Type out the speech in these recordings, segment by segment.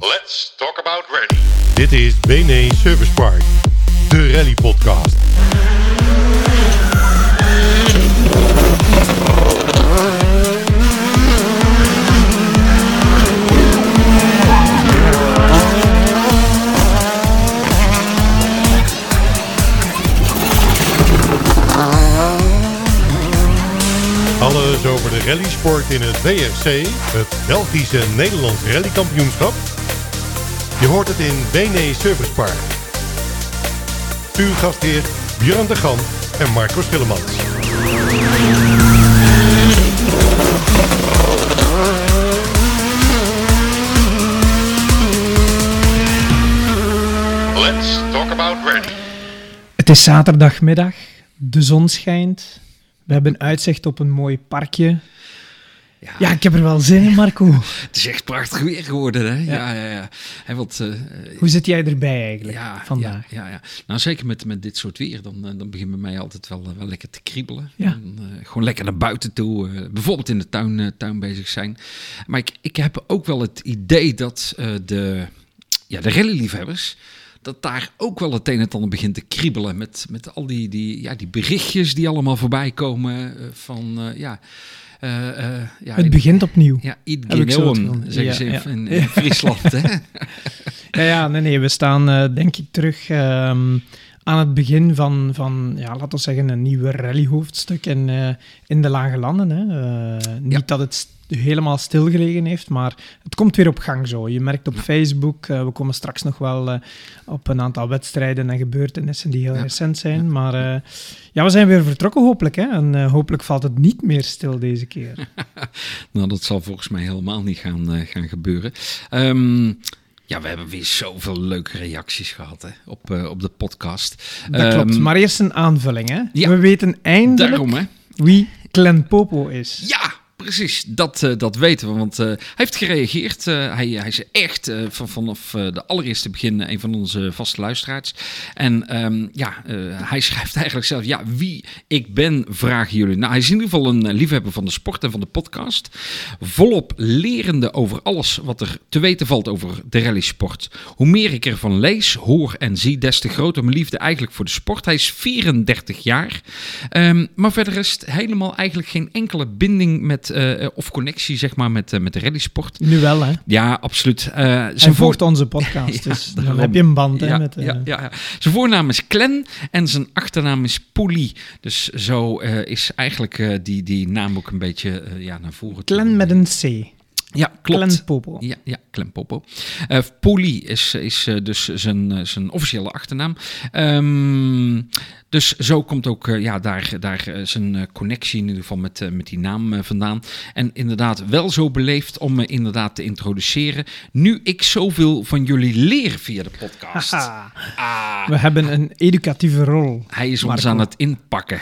Let's talk about rally. Dit is BNE Service Park, de rally podcast. Alles over de rallysport in het WRC, het Belgische Nederlands Rallykampioenschap. Je hoort het in BNE Service Park. Uw gastheer Björn de Gan en Marco Schillemans. Let's talk about rally. Het is zaterdagmiddag, de zon schijnt. We hebben uitzicht op een mooi parkje. Ja, Ja, ik heb er wel zin in, Marco. het is echt prachtig weer geworden, hè? Ja, ja, ja. Wat, eh, Hoe zit jij erbij eigenlijk ja, vandaag? Ja, ja, ja. Nou, zeker met, met dit soort weer, dan, eh, dan begint bij mij altijd wel, eh, wel lekker te kriebelen. Ja. En, gewoon lekker naar buiten toe, bijvoorbeeld in de tuin, tuin bezig zijn. Maar ik, ik heb ook wel het idee dat de, ja, de rallyliefhebbers dat daar ook wel het een en ander begint te kriebelen. Met, met al die, die, ja, die berichtjes die allemaal voorbij komen van, ja... eh, eh, ja, Het in- begint opnieuw. Ja, Genoen, gevoel. zeggen ze in, in, in Friesland. Hè? Ja, ja, nee, nee, we staan eh, denk ik terug ehm, aan het begin van, van ja, laten we zeggen, een nieuwe rallyhoofdstuk in, eh, in de Lage Landen. Hè. Eh, niet Ja. dat het st- helemaal stilgelegen heeft, maar het komt weer op gang zo. Je merkt op Facebook, eh, we komen straks nog wel op een aantal wedstrijden en gebeurtenissen die heel Ja. recent zijn. Maar ja, we zijn weer vertrokken hopelijk. Hè. En hopelijk valt het niet meer stil deze keer. nou, dat zal volgens mij helemaal niet gaan, gaan gebeuren. Ehm, ja, we hebben weer zoveel leuke reacties gehad hè, op, eh, op de podcast. Dat klopt. Ehm, Maar eerst een aanvulling. Hè. ja. We weten eindelijk Daarom, hè? wie Glen Popo is. Ja, precies. Dat, eh, dat weten we. Want eh, hij heeft gereageerd. Eh, hij, hij is echt van, vanaf de allereerste begin een van onze vaste luisteraars. En ehm, ja, hij schrijft eigenlijk zelf: Ja, wie ik ben, vragen jullie. Nou, hij is in ieder geval een liefhebber van de sport en van de podcast. Volop lerende over alles wat er te weten valt over de rallysport. Hoe meer ik ervan lees, hoor en zie, des te groter mijn liefde eigenlijk voor de sport. Hij is 34 jaar. Ehm, maar verder is het helemaal eigenlijk geen enkele binding met, eh, of connectie zeg maar, met, eh, met de rallysport. Nu wel, hè. Ja, absoluut. Eh, Hij zijn voor- volgt onze podcast, Ja, dus dan heb je een band hè, met... eh, ja, ja, ja. Zijn voornaam is Glen en zijn achternaam is Poelie. Dus zo eh, is eigenlijk eh, die, die naam ook een beetje eh, ja, naar voren. Glen met een C. Ja, klopt. Glen Popo. Ja, ja Clem Popo. Eh Poli is, is eh, dus zijn, eh, zijn officiële achternaam. Ehm, dus zo komt ook eh, ja, daar, daar eh, zijn eh, connectie in ieder geval met, met die naam vandaan. En inderdaad wel zo beleefd om me inderdaad te introduceren. Nu ik zoveel van jullie leer via de podcast. Ah, We hebben een educatieve rol. hij is ons aan het inpakken.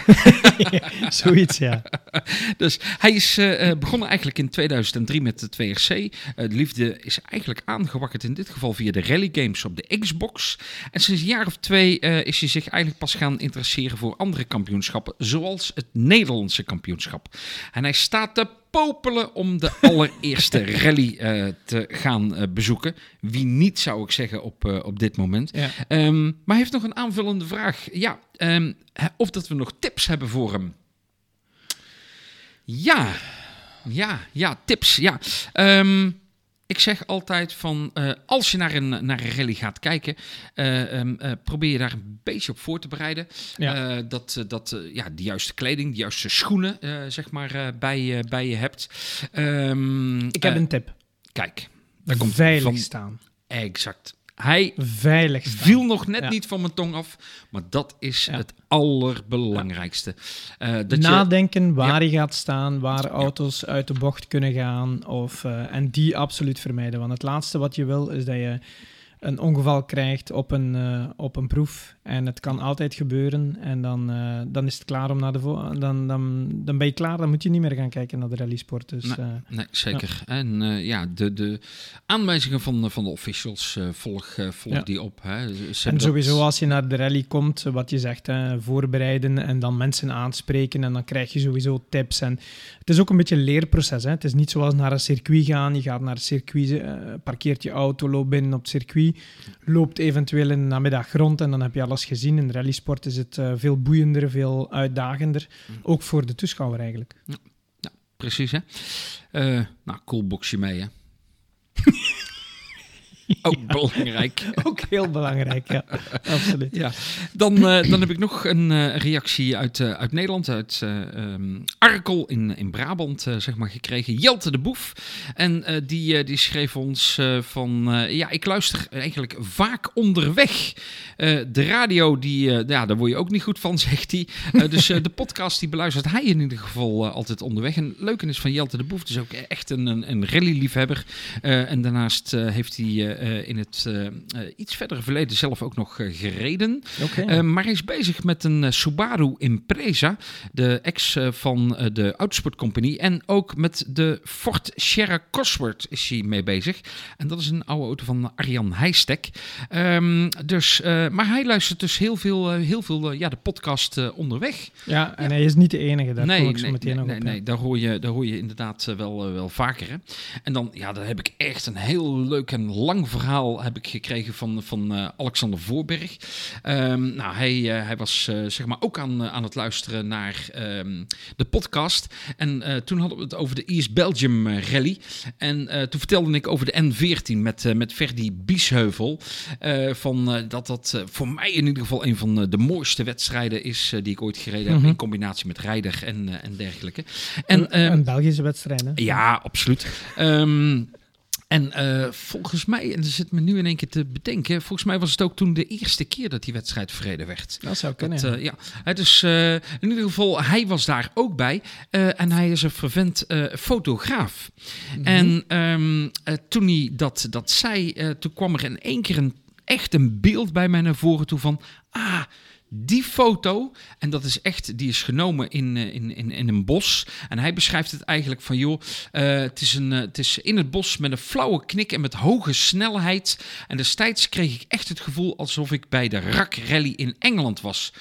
Zoiets, ja. Dus hij is begonnen eigenlijk in 2003 met het WRC. Eh, de liefde is eigenlijk aangewakkerd in dit geval via de rally games op de Xbox. En sinds een jaar of twee is hij zich eigenlijk pas gaan interesseren voor andere kampioenschappen, zoals het Nederlandse kampioenschap. En hij staat te popelen om de allereerste rally eh, te gaan eh, bezoeken. Wie niet, zou ik zeggen, op, eh, op dit moment. ja. Ehm, maar hij heeft nog een aanvullende vraag. Ja, ehm, of dat we nog tips hebben voor hem. Ja, ja, ja, tips. Ja. Ehm, ik zeg altijd van, eh, als je naar een, naar een rally gaat kijken, eh, ehm, eh, probeer je daar een beetje op voor te bereiden. Ja. Dat dat ja, de juiste kleding, de juiste schoenen, zeg maar, bij, je bij je hebt. Ehm, Ik heb een tip. Kijk, daar komt Veilig van, staan. exact. Hij Veilig staan. viel nog net Ja. niet van mijn tong af, maar dat is Ja. het allerbelangrijkste. Eh, dat je, Nadenken waar je gaat staan, waar auto's uit de bocht kunnen gaan. Of, eh, en die absoluut vermijden. Want het laatste wat je wil is dat je een ongeval krijgt op een, uh, op een proef. En het kan altijd gebeuren. En dan, uh, dan is het klaar om naar de dan, dan, dan ben je klaar. Dan moet je niet meer gaan kijken naar de rallysport. Dus, nee, nee zeker. Ja. En ja, de, de aanwijzingen van, van de officials volg, volg ja. die op. Hè. en sowieso als je naar de rally komt, wat je zegt, hè, voorbereiden en dan mensen aanspreken. En dan krijg je sowieso tips. En het is ook een beetje een leerproces. Hè. Het is niet zoals naar een circuit gaan. Je gaat naar een circuit, parkeert je auto, loopt binnen op het circuit loopt eventueel in de namiddag rond en dan heb je alles gezien. In rallysport is het uh, veel boeiender, veel uitdagender. Mm. Ook voor de toeschouwer eigenlijk. Ja, ja precies hè. Uh, nou, cool boxje mee hè. Ook belangrijk. Ook heel belangrijk, ja. Absoluut. Ja. Dan, uh, dan heb ik nog een uh, reactie uit, uh, uit Nederland, uit um, Arkel in, in Brabant, zeg maar, gekregen. Jelte de Boef. En die, die schreef ons van, ja, ik luister eigenlijk vaak onderweg. de radio, die, ja, daar word je ook niet goed van, zegt hij. dus de podcast, die beluistert hij in ieder geval altijd onderweg. En het leuke is van Jelte de Boef, dus ook echt een, een, een rally-liefhebber. en daarnaast heeft hij in het uh, iets verdere verleden zelf ook nog gereden. Okay. maar hij is bezig met een Subaru Impreza, de ex van de Autosportcompagnie. En ook met de Ford Sierra Cosworth is hij mee bezig. En dat is een oude auto van Arjan Heijstek. Um, dus, maar hij luistert dus heel veel, heel veel ja, de podcast onderweg. Ja, en ja. hij is niet de enige. Daar nee, zo nee, meteen nee, nog nee, op. nee, daar hoor je, daar hoor je inderdaad wel, wel vaker. Hè? En dan, ja, dan heb ik echt een heel leuk en lang verhaal heb ik gekregen van, van uh, Alexander Voorberg. Um, nou, hij, uh, hij was uh, zeg maar ook aan, aan het luisteren naar um, de podcast. En toen hadden we het over de East Belgium Rally. En toen vertelde ik over de N14 met, met Ferdi Biesheuvel. van, dat dat voor mij in ieder geval een van de mooiste wedstrijden is die ik ooit gereden heb. Mm -hmm. In combinatie met rijder en, en dergelijke. En, een, een Belgische wedstrijd, hè? Ja, absoluut. Um, En uh, volgens mij, en er zit me nu in één keer te bedenken, volgens mij was het ook toen de eerste keer dat die wedstrijd verreden werd. Dat zou kunnen. Dat, uh, ja. Dus uh, in ieder geval, hij was daar ook bij. en hij is een vervent fotograaf. Mm -hmm. En um, toen hij dat, dat zei, toen kwam er in één keer een, echt een beeld bij mij naar voren toe van, ah, die foto, en dat is echt, die is genomen in, in, in, in een bos. En hij beschrijft het eigenlijk van, joh, uh, het, is een, uh, het is in het bos met een flauwe knik en met hoge snelheid. En destijds kreeg ik echt het gevoel alsof ik bij de RAK Rally in Engeland was.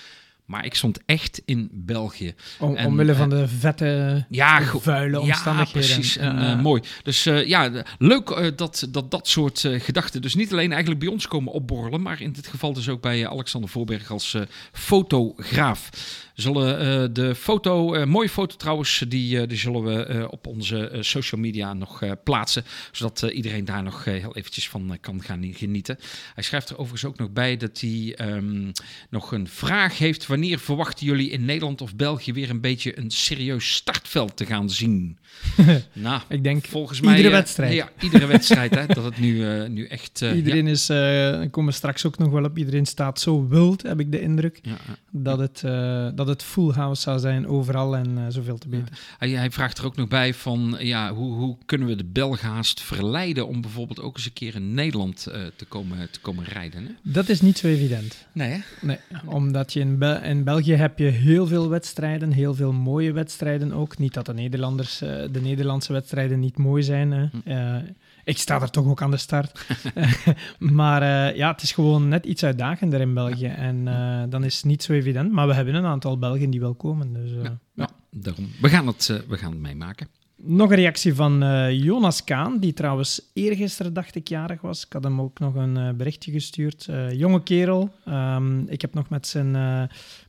Maar ik stond echt in België. Om, en, omwille van de vette, ja, vuile omstandigheden. Ja, precies. En, uh, mooi. Dus uh, ja, leuk uh, dat, dat dat soort gedachten dus niet alleen eigenlijk bij ons komen opborrelen, maar in dit geval dus ook bij Alexander Voorberg als fotograaf. Zullen uh, de foto, uh, mooie foto trouwens, die, uh, die zullen we op onze social media nog plaatsen. Zodat iedereen daar nog heel eventjes van kan gaan genieten. Hij schrijft er overigens ook nog bij dat hij um, nog een vraag heeft. Wanneer verwachten jullie in Nederland of België weer een beetje een serieus startveld te gaan zien? nou, ik denk volgens mij, iedere wedstrijd. ja, iedere wedstrijd. hè, dat het nu, nu echt... iedereen ja. is, uh, komen straks ook nog wel op, iedereen staat zo wild, heb ik de indruk, ja, dat het... Uh, dat het full house zou zijn overal en uh, zoveel te beter. Ja. Hij, hij, vraagt er ook nog bij van, ja, hoe, hoe kunnen we de Belgen haast verleiden om bijvoorbeeld ook eens een keer in Nederland uh, te, komen, te komen rijden? Hè? Dat is niet zo evident. Nee, hè? Nee, omdat je in, in België heb je heel veel wedstrijden, heel veel mooie wedstrijden ook. Niet dat de, Nederlanders, uh, de Nederlandse wedstrijden niet mooi zijn. Hè. Hm. Ik sta er toch ook aan de start. maar uh, ja, het is gewoon net iets uitdagender in België. Ja. En uh, dan is het niet zo evident. Maar we hebben een aantal Belgen die wel komen. Dus, uh, ja, ja. daarom. We gaan het, we gaan het meemaken. Nog een reactie van Jonas Kaan, die trouwens eergisteren, dacht ik, jarig was. Ik had hem ook nog een berichtje gestuurd. jonge kerel. Um, ik heb nog met zijn,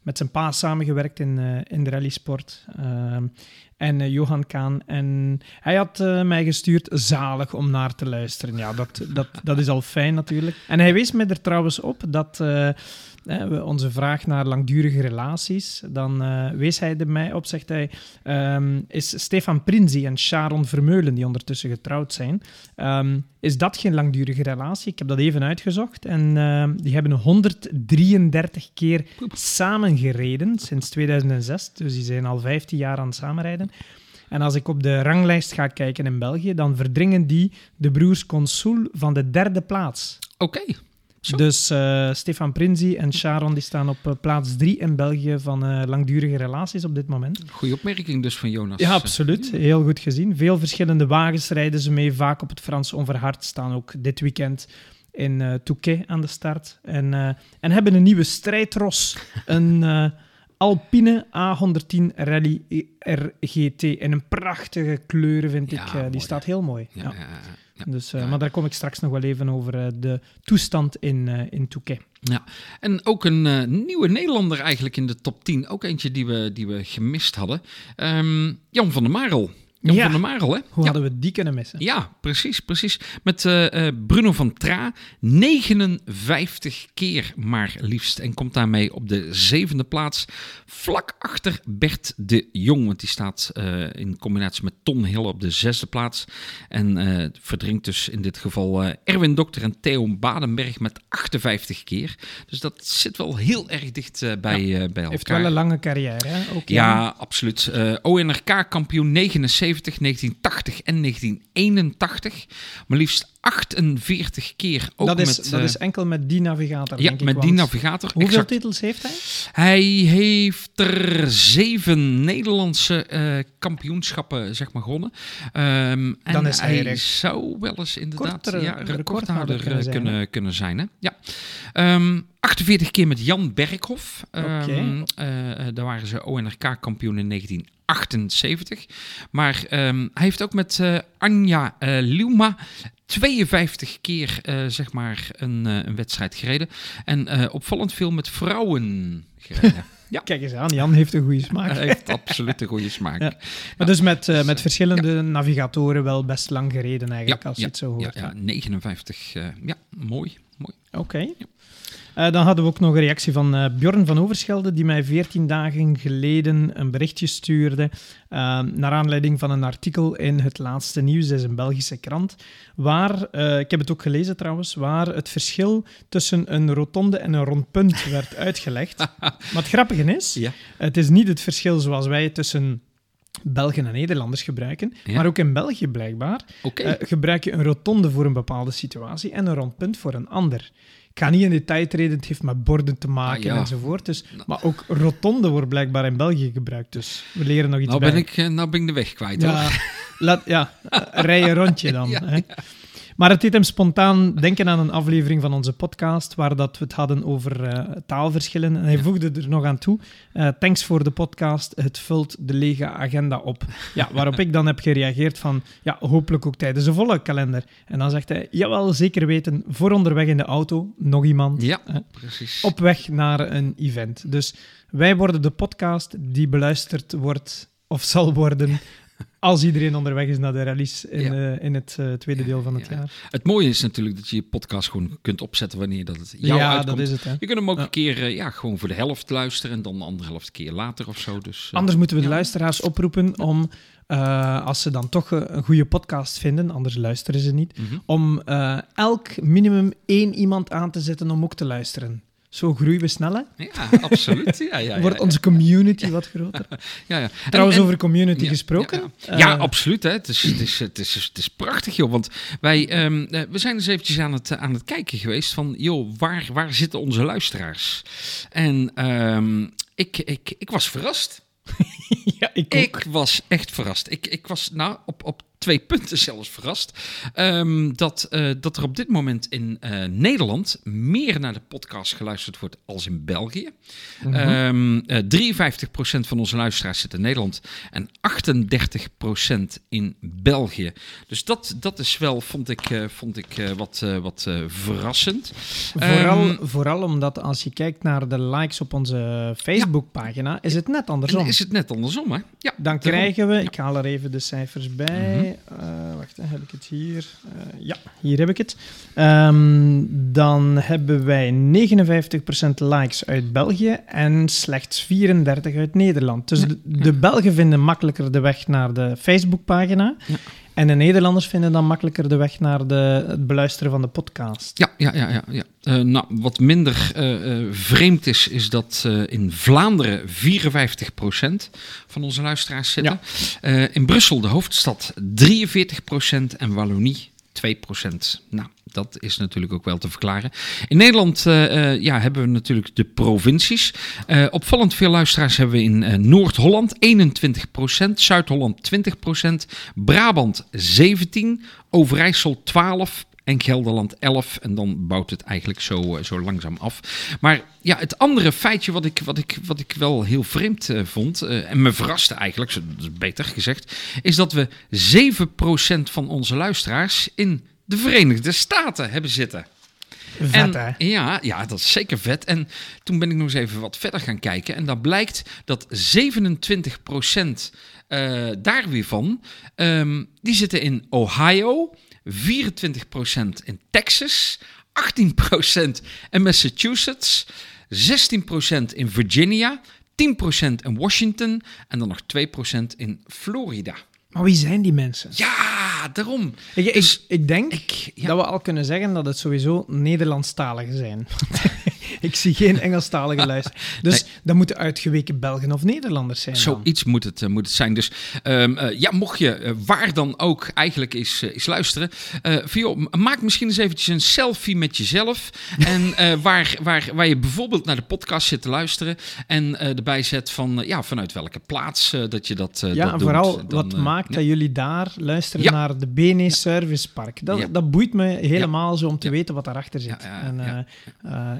met zijn pa samengewerkt in, in de rallysport. Um, en Johan Kaan. En hij had mij gestuurd zalig om naar te luisteren. Ja, dat, dat, dat is al fijn natuurlijk. En hij wees me er trouwens op dat uh, onze vraag naar langdurige relaties, dan wees hij er mij op, zegt hij, um, is Stefan Prinzi en Sharon Vermeulen, die ondertussen getrouwd zijn, um, is dat geen langdurige relatie? Ik heb dat even uitgezocht en uh, die hebben 133 keer samen gereden sinds 2006. Dus die zijn al 15 jaar aan het samenrijden. En als ik op de ranglijst ga kijken in België, dan verdringen die de broers Consul van de derde plaats. Oké. Okay. Dus eh, Stefan Prinzi en Sharon die staan op eh, plaats drie in België van eh, langdurige relaties op dit moment. Goeie opmerking dus van Jonas. Ja, absoluut. Heel goed gezien. Veel verschillende wagens rijden ze mee, vaak op het Frans onverhard. Staan ook dit weekend in Touquet aan de start. En, en hebben een nieuwe strijdros. Een Alpine A110 Rally RGT. In een prachtige kleuren, vind Ja, ik. Die mooi, staat heel mooi. Ja, Ja. ja, ja. Dus, eh, Ja. Maar daar kom ik straks nog wel even over eh, de toestand in, eh, in Touquet. Ja, en ook een nieuwe Nederlander eigenlijk in de top 10. Ook eentje die we, die we gemist hadden. Ehm, Jan van der Marel. Jan Ja. van der Marel, hè? Hoe ja. hadden we die kunnen missen? Ja, precies, precies. Met eh, eh, Bruno van Tra 59 keer maar liefst. En komt daarmee op de zevende plaats. Vlak achter Bert de Jong. Want die staat eh, in combinatie met Ton Hill op de zesde plaats. En eh, verdrinkt dus in dit geval Erwin Dokter en Theo Badenberg met 58 keer. Dus dat zit wel heel erg dicht bij, eh, bij elkaar. Heeft wel een lange carrière, hè? Ook Ja, absoluut. ONRK-kampioen 79, 1980 en 1981. Maar liefst 48 keer. Ook dat, is, met, dat eh, is enkel met die navigator, ja, denk ik. met die navigator. Hoeveel exact. titels heeft hij? Hij heeft er zeven Nederlandse eh, kampioenschappen zeg maar, gewonnen. Ehm, en Dan is hij zou wel eens inderdaad Kortere- ja, recordhouder kunnen eh, zijn, kunnen, kunnen zijn. Hè? Ja. Ehm, 48 keer met Jan Berghoff. Ehm, eh, eh, daar waren ze ONRK-kampioen in 1978. Maar ehm, hij heeft ook met eh, Anja eh Liuma 52 keer eh, zeg maar een, een wedstrijd gereden. En opvallend veel met vrouwen gereden. Ja. Kijk eens aan, Jan heeft een goede smaak. Hij heeft absoluut een goede smaak. Ja. Maar dus met, met verschillende navigatoren wel best lang gereden eigenlijk, als je het zo hoort. ja, 59. eh, ja, mooi. mooi. Oké. Eh, dan hadden we ook nog een reactie van eh, Bjorn van Overschelde, die mij 14 dagen geleden een berichtje stuurde. eh, naar aanleiding van een artikel in Het Laatste Nieuws, dat is een Belgische krant. Waar, ik heb het ook gelezen trouwens, waar het verschil tussen een rotonde en een rond punt werd uitgelegd. maar het grappige is, Ja. het is niet het verschil zoals wij tussen. Belgen en Nederlanders gebruiken, Ja. maar ook in België blijkbaar gebruik je een rotonde voor een bepaalde situatie en een rondpunt voor een ander. Ik ga niet in detail treden, het heeft met borden te maken Ah, ja. enzovoort. Dus, maar ook rotonde wordt blijkbaar in België gebruikt, dus we leren nog iets nou, bij. ben ik, eh, nou ben ik de weg kwijt. hoor. ja, laat, ja, rij een rondje dan. Hè. Maar het deed hem spontaan denken aan een aflevering van onze podcast, waar dat we het hadden over eh, taalverschillen. En hij voegde er nog aan toe, eh, thanks voor de podcast, het vult de lege agenda op. Ja, waarop ik dan heb gereageerd van, ja, hopelijk ook tijdens de volle kalender. En dan zegt hij, jawel, zeker weten, voor onderweg in de auto, nog iemand. Ja, precies. Op weg naar een event. Dus wij worden de podcast die beluisterd wordt, of zal worden... Als iedereen onderweg is naar de rallies in, Ja. eh, in het eh, tweede deel van het Ja. jaar. Het mooie is natuurlijk dat je je podcast gewoon kunt opzetten wanneer dat het jou ja, uitkomt. dat is het. Hè. Je kunt hem ook een keer eh, ja, gewoon voor de helft luisteren en dan de andere helft keer later of zo. Dus, Anders moeten we de luisteraars oproepen om, als ze dan toch een, goede podcast vinden, anders luisteren ze niet, mhm. om elk minimum één iemand aan te zetten om ook te luisteren. Zo groeien we snel, hè? Ja, absoluut. Ja, ja, ja, Wordt onze community wat groter. ja, ja. Trouwens, En- en- over community Ja, gesproken. Ja, eh, absoluut. Hè. Het, is, het, is, het, is, het is prachtig, joh. Want wij ehm, eh, we zijn eens eventjes aan het, aan het kijken geweest van... joh, waar, waar zitten onze luisteraars? En ehm, ik, ik, ik was verrast. ja, ik ook. Ik was echt verrast. Ik, ik was nou, op, op twee punten zelfs verrast. Ehm, dat, eh, dat er op dit moment in eh, Nederland meer naar de podcast geluisterd wordt als in België. Mhm. Ehm, eh, 53% van onze luisteraars zit in Nederland en 38% in België. Dus dat, dat is wel, vond ik, vond ik wat, wat verrassend. Vooral, Ehm, vooral omdat als je kijkt naar de likes op onze Facebookpagina, is het net andersom. en is het net andersom, hè? Ja, Dan daarom. krijgen we, ik haal er even de cijfers bij. Mhm. Eh, wacht, hè, heb ik het hier? Eh, ja, hier heb ik het. Ehm, dan hebben wij 59% likes uit België en slechts 34 uit Nederland. Dus de, de Belgen vinden makkelijker de weg naar de Facebookpagina. Ja. En de Nederlanders vinden dan makkelijker de weg naar de, het beluisteren van de podcast. Ja, ja, ja. ja, ja. Eh, nou, wat minder eh, eh, vreemd is, is dat in Vlaanderen 54% van onze luisteraars zitten. In Brussel, de hoofdstad, 43% en Wallonie 2%. Nou, dat is natuurlijk ook wel te verklaren. In Nederland uh, uh, ja, hebben we natuurlijk de provincies. Uh, opvallend veel luisteraars hebben we in Noord-Holland 21%, Zuid-Holland 20%, Brabant 17%, Overijssel 12%, en Gelderland 11. En dan bouwt het eigenlijk zo, zo langzaam af. Maar ja, het andere feitje wat ik, wat ik, wat ik wel heel vreemd uh, vond, uh, en me verraste eigenlijk, dat is beter gezegd, is dat we 7% van onze luisteraars in de Verenigde Staten hebben zitten. Vet, en, hè? Ja, ja, dat is zeker vet. En toen ben ik nog eens even wat verder gaan kijken. En daar blijkt dat 27% uh, daar weer van, um, die zitten in Ohio, 24% in Texas, 18% in Massachusetts, 16% in Virginia, 10% in Washington en dan nog 2% in Florida. Maar wie zijn die mensen? Ja, daarom. Ik, Dus ik, ik denk ik- ja. dat we al kunnen zeggen dat het sowieso Nederlandstaligen zijn. ik zie geen Engelstalige luister. Dus dat moeten uitgeweken Belgen of Nederlanders zijn. Zoiets moet het, eh, moet het zijn. Dus ehm, eh, ja, mocht je eh, waar dan ook eigenlijk eens, eens luisteren. m- maak misschien eens eventjes een selfie met jezelf. En waar, waar, waar je bijvoorbeeld naar de podcast zit te luisteren. En erbij zet van ja, vanuit welke plaats dat je dat, Ja, dat en doet. vooral Dan, wat maakt dat jullie daar luisteren Ja. naar de BNE Service Park. Dat, Ja. dat boeit me helemaal zo om te weten wat daarachter zit. En,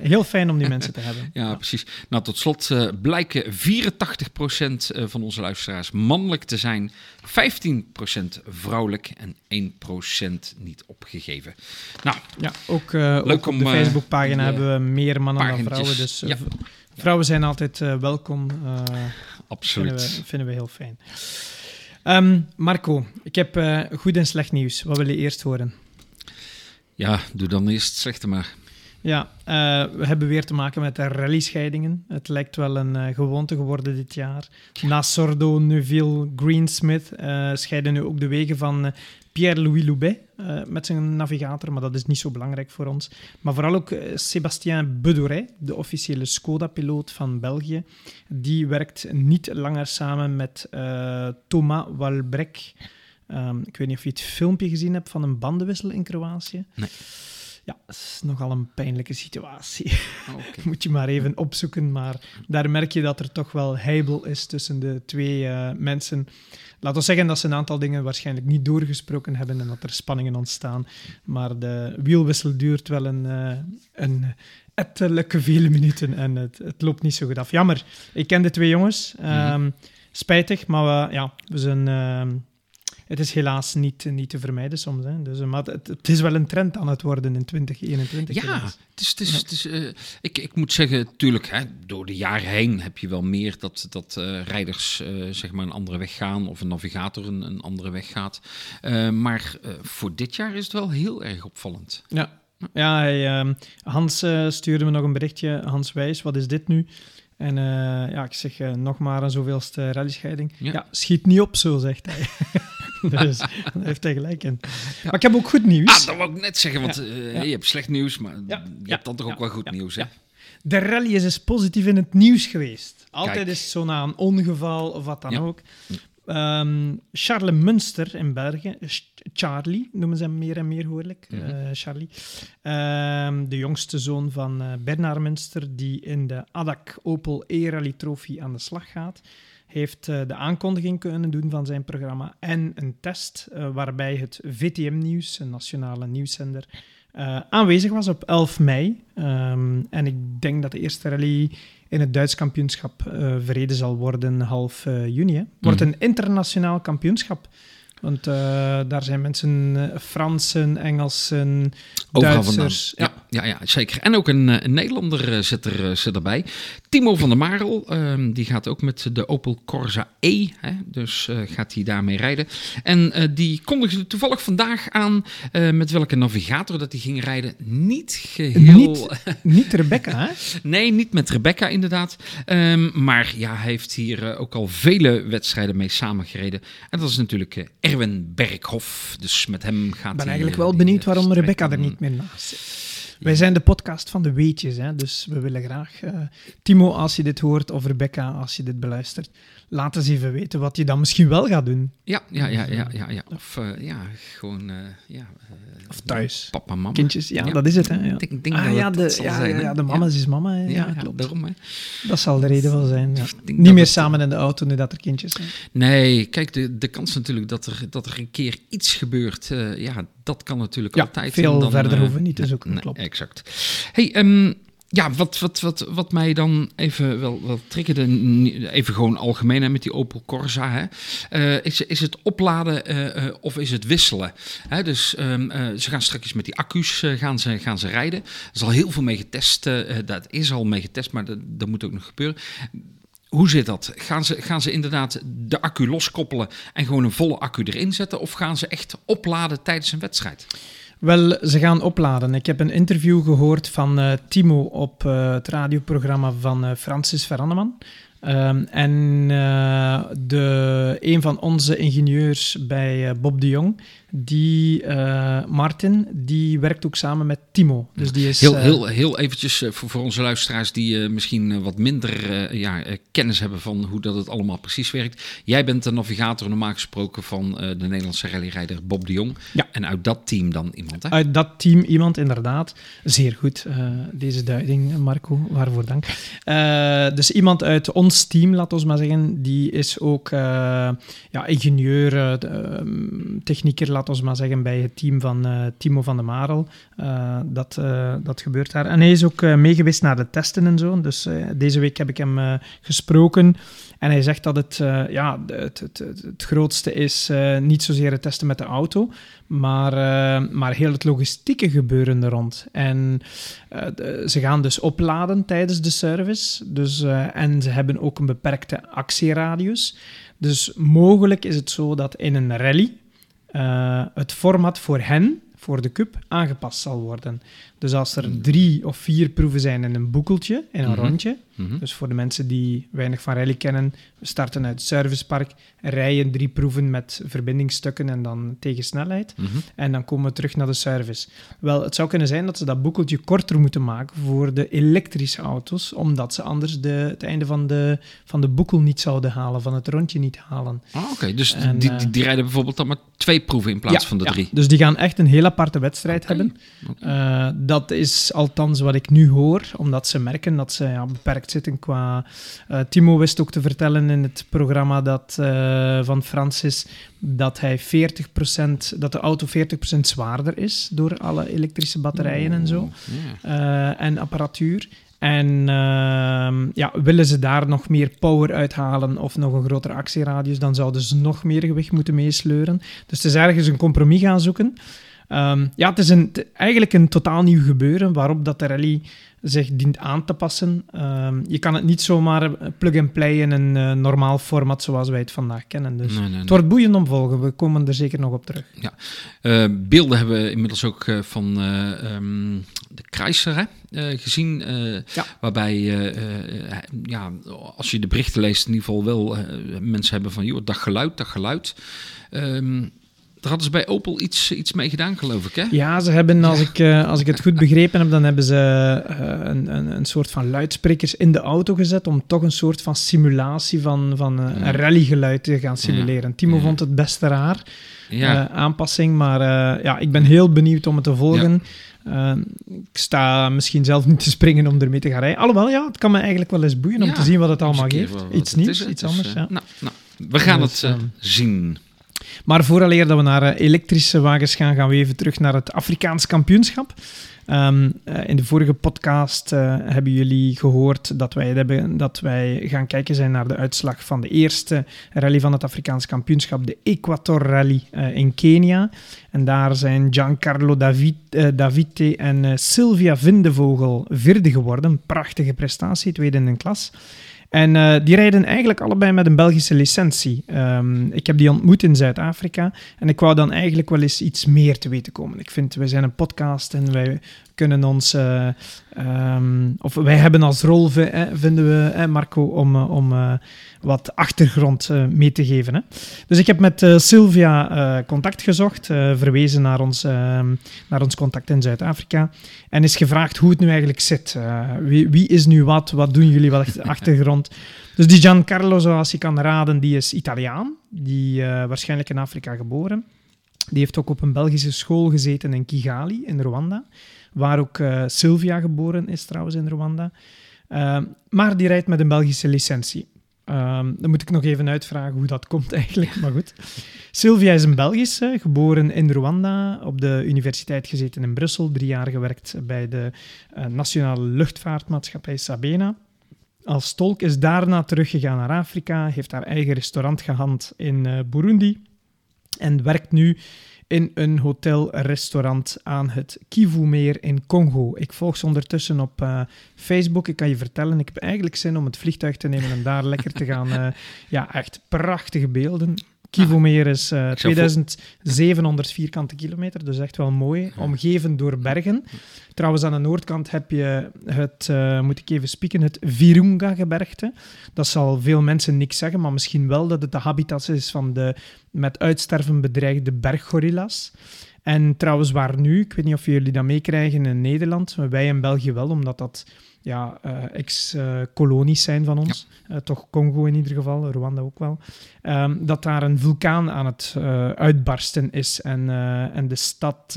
heel fijn om die mensen te hebben. Ja, precies. Nou, tot slot eh, blijken 84% eh, van onze luisteraars mannelijk te zijn, 15% vrouwelijk en 1% niet opgegeven. Nou, Ja, ook, eh, Leuk ook op om, de Facebookpagina hebben we meer mannen dan vrouwen. Dus Ja. vrouwen zijn altijd welkom. vinden, absoluut. we, vinden we heel fijn. Ehm, Marco, ik heb goed en slecht nieuws. Wat wil je eerst horen? Ja, doe dan eerst het slechte maar. Ja, eh, we hebben weer te maken met rallyscheidingen. Het lijkt wel een eh, gewoonte geworden dit jaar. Na Sordo, Neuville, Greensmith eh, scheiden nu ook de wegen van Pierre-Louis Loubet met zijn navigator, maar dat is niet zo belangrijk voor ons. Maar vooral ook Sébastien Bedoret, de officiële Skoda-piloot van België, die werkt niet langer samen met Thomas Walbrek. Ehm, ik weet niet of je het filmpje gezien hebt van een bandenwissel in Kroatië. Nee. Ja, dat is nogal een pijnlijke situatie. Oké. Moet je maar even opzoeken. Maar daar merk je dat er toch wel heibel is tussen de twee eh, mensen. Laten we zeggen dat ze een aantal dingen waarschijnlijk niet doorgesproken hebben en dat er spanningen ontstaan. Maar de wielwissel duurt wel een, eh, een ettelijke vele minuten en het, het loopt niet zo goed af. Jammer. Ik ken de twee jongens. Ehm, Spijtig, maar we, ja, we zijn... ehm, het is helaas niet, niet te vermijden soms. Hè. Dus, maar het, het is wel een trend aan het worden in 2021. Ja, helaas. het is, het is, het is, eh, ik, ik moet zeggen, natuurlijk, hè, door de jaren heen heb je wel meer dat, dat eh, rijders eh, zeg maar een andere weg gaan of een navigator een, een andere weg gaat. Maar voor dit jaar is het wel heel erg opvallend. Ja, ja hij, ehm, Hans stuurde me nog een berichtje. Hans Wijs, wat is dit nu? En eh, ja, ik zeg eh, nog maar een zoveelste rallyscheiding. Ja. Ja. schiet niet op, zo zegt hij. dus daar heeft hij gelijk in. Maar ik heb ook goed nieuws. Ah, dat wou ik net zeggen, want Ja, eh, je hebt slecht nieuws, maar je hebt dan toch ook wel goed nieuws, hè? De rally is dus positief in het nieuws geweest. Altijd Kijk. is het zo na een ongeval of wat dan ook. Ehm, Charles Munster in België, Ch- Charlie noemen ze hem meer en meer hoor ik, Mhm. eh, Charlie. Ehm, de jongste zoon van eh, Bernard Munster, die in de ADAC Opel E-Rally Trophy aan de slag gaat, heeft eh, de aankondiging kunnen doen van zijn programma en een test eh, waarbij het VTM-nieuws, een nationale nieuwszender, eh, aanwezig was op 11 mei. Ehm, en ik denk dat de eerste rally in het Duits kampioenschap eh, verreden zal worden half eh, juni. hè. Wordt Mhm. een internationaal kampioenschap. Want eh, daar zijn mensen, eh, Fransen, Engelsen, Overal. Duitsers. Ja, ja, ja, zeker. En ook een, eh, een Nederlander zit, er, zit erbij. Timo van der Marel, ehm, die gaat ook met de Opel Corsa E. Hè, dus gaat hij daarmee rijden. En die kondigde toevallig vandaag aan met welke navigator dat hij ging rijden. Niet geheel... Niet- Niet Rebecca, hè? Nee, niet met Rebecca inderdaad. Ehm, maar ja, hij heeft hier ook al vele wedstrijden mee samengereden. En dat is natuurlijk Erwin Berghoff. Dus met hem gaat Ik ben eigenlijk eh, wel benieuwd waarom Rebecca er niet meer naast zit. Wij zijn de podcast van de weetjes, hè? dus we willen graag... eh, Timo, als je dit hoort, of Rebecca, als je dit beluistert, laat eens even weten wat je dan misschien wel gaat doen. Ja, ja, ja, ja, ja, ja. Of eh, ja, gewoon, eh, ja. eh, Of thuis. Papa, mama. Kindjes, ja, Ja. dat is het. Hè? Ja. Ik denk, Ah, dat ja, het de, dat ja, zijn, ja, de mama's is mama. hè. Ja, klopt. daarom. Hè. Dat zal de reden wel zijn. Niet meer het- samen in de auto nu dat er kindjes zijn. Nee, kijk, de, de kans natuurlijk dat er, dat er een keer iets gebeurt, eh, ja, dat kan natuurlijk Ja, altijd. veel dan, verder eh, hoeven we niet te nee, zoeken, nee, klopt. Exact. Hey, ehm, ja, wat, wat, wat, wat mij dan even wel, wel triggerde, even gewoon algemeen hè, met die Opel Corsa, hè, eh, is, is het opladen eh, eh, of is het wisselen? Hè, dus ehm, eh, ze gaan straks met die accu's gaan ze, gaan ze rijden. Er is al heel veel mee getest, dat is al mee getest, maar dat, dat moet ook nog gebeuren. Hoe zit dat? Gaan ze, gaan ze inderdaad de accu loskoppelen en gewoon een volle accu erin zetten? Of gaan ze echt opladen tijdens een wedstrijd? Wel, ze gaan opladen. Ik heb een interview gehoord van eh, Timo op eh, het radioprogramma van eh, Francis Veranneman. Ehm, en de, een van onze ingenieurs bij Bob de Jong, die, eh, Martin, die werkt ook samen met Timo. Dus die is... Heel, eh, heel, heel eventjes eh, voor, voor onze luisteraars die misschien wat minder ja, kennis hebben van hoe dat het allemaal precies werkt. Jij bent de navigator normaal gesproken van de Nederlandse rallyrijder Bob de Jong. Ja. En uit dat team dan iemand, hè? Uit dat team iemand, inderdaad. Zeer goed, deze duiding, Marco. Waarvoor dank. Dus iemand uit ons team, laat ons maar zeggen, die is ook ja, ingenieur, eh, ehm, technieker, laat ons maar zeggen, bij het team van eh, Timo van der Marel. Eh, dat, eh, dat gebeurt daar. En hij is ook meegeweest naar de testen en zo. Dus deze week heb ik hem gesproken. En hij zegt dat het, ja, het, het, het, grootste is niet zozeer het testen met de auto, maar, maar heel het logistieke gebeuren er rond. En ze gaan dus opladen tijdens de service. Dus, en ze hebben ook een beperkte actieradius. Dus mogelijk is het zo dat in een rally eh, het format voor hen, voor de cup, aangepast zal worden. Dus als er drie of vier proeven zijn in een boekeltje, in een Mhm. rondje, Mhm. dus voor de mensen die weinig van rally kennen, we starten uit het servicepark, rijden drie proeven met verbindingsstukken en dan tegen snelheid. Mhm. En dan komen we terug naar de service. Wel, het zou kunnen zijn dat ze dat boekeltje korter moeten maken voor de elektrische auto's, omdat ze anders de, het einde van de, van de boekel niet zouden halen, van het rondje niet halen. Ah, Oké, dus En, die, eh, die, die rijden bijvoorbeeld dan maar twee proeven in plaats Ja, van de ja. drie. Dus die gaan echt een heel aparte wedstrijd hebben. Eh, dat is althans wat ik nu hoor, omdat ze merken dat ze ja, beperkt zitten qua... eh, Timo wist ook te vertellen in het programma dat, eh, van Francis dat, hij 40%, dat de auto 40% zwaarder is door alle elektrische batterijen en zo. Ja. eh, en apparatuur. En ehm, ja, willen ze daar nog meer power uithalen of nog een grotere actieradius, dan zouden ze nog meer gewicht moeten meesleuren. Dus het is ergens een compromis gaan zoeken. Ehm, ja, het is een, eigenlijk een totaal nieuw gebeuren waarop dat de rally zich dient aan te passen. Ehm, je kan het niet zomaar plug-and-play in een eh, normaal format zoals wij het vandaag kennen. Dus Nee, nee, nee. het wordt boeiend om volgen. We komen er zeker nog op terug. Eh, beelden hebben we inmiddels ook eh, van eh, ehm, de hè, eh, gezien. eh, Ja. Waarbij, eh, eh, ja, als je de berichten leest, in ieder geval wel eh, mensen hebben van, joh, dat geluid, dat geluid. Ehm, daar hadden ze bij Opel iets, iets mee gedaan, geloof ik, hè? Ja, ze hebben, als ik, eh, als ik het goed begrepen heb, dan hebben ze eh, een, een, een soort van luidsprekers in de auto gezet om toch een soort van simulatie van, van eh, een rallygeluid te gaan simuleren. Timo Ja. vond het best raar, Ja, aanpassing, maar ja, ik ben heel benieuwd om het te volgen. Ik sta misschien zelf niet te springen om ermee te gaan rijden. Alhoewel, ja, het kan me eigenlijk wel eens boeien om te zien wat het allemaal geeft. Iets nieuws, iets anders. ja. nou, nou, we gaan Dus, het eh, ehm, zien. Maar vooraleer dat we naar eh, elektrische wagens gaan, gaan we even terug naar het Afrikaans kampioenschap. Ehm, eh, in de vorige podcast eh, hebben jullie gehoord dat wij, dat wij gaan kijken zijn naar de uitslag van de eerste rally van het Afrikaans kampioenschap, de Equator Rally in Kenia. En daar zijn Giancarlo David, en Sylvia Vindevogel vierde geworden. Prachtige prestatie, tweede in een klas. En eh, die rijden eigenlijk allebei met een Belgische licentie. Ehm, ik heb die ontmoet in Zuid-Afrika en ik wou dan eigenlijk wel eens iets meer te weten komen. Ik vind, we zijn een podcast en wij kunnen ons, eh, ehm, of wij hebben als rol, vi- vinden we, Marco, om, eh, om eh, wat achtergrond mee te geven. Hè. Dus ik heb met Sylvia contact gezocht, verwezen naar ons, ehm, naar ons contact in Zuid-Afrika, en is gevraagd hoe het nu eigenlijk zit. Wie, wie is nu wat? Wat doen jullie? De achtergrond? Dus die Giancarlo, zoals je kan raden, die is Italiaan, die waarschijnlijk in Afrika geboren. Die heeft ook op een Belgische school gezeten in Kigali, in Rwanda. Waar ook eh, Sylvia geboren is, trouwens, in Rwanda. Ehm, maar die rijdt met een Belgische licentie. Ehm, dan moet ik nog even uitvragen hoe dat komt eigenlijk, maar goed. Sylvia is een Belgische, geboren in Rwanda, op de universiteit gezeten in Brussel, drie jaar gewerkt bij de eh, Nationale Luchtvaartmaatschappij Sabena. Als tolk is daarna teruggegaan naar Afrika, heeft haar eigen restaurant gehad in eh, Burundi en werkt nu in een hotel-restaurant aan het Kivu-meer in Congo. Ik volg ze ondertussen op eh, Facebook. Ik kan je vertellen, ik heb eigenlijk zin om het vliegtuig te nemen en daar lekker te gaan. eh, ja, echt prachtige beelden. Kivu-meer is zou 2700 vierkante kilometer, dus echt wel mooi. Omgeven door bergen. Trouwens, aan de noordkant heb je het, eh, moet ik even spieken, het Virunga-gebergte. Dat zal veel mensen niks zeggen, maar misschien wel dat het de habitat is van de met uitsterven bedreigde berggorilla's. En trouwens, waar nu, ik weet niet of jullie dat meekrijgen in Nederland, maar wij in België wel, omdat dat ja, eh, ex-kolonies zijn van ons. Eh, toch Congo in ieder geval, Rwanda ook wel. Ehm, dat daar een vulkaan aan het eh, uitbarsten is en, en de stad,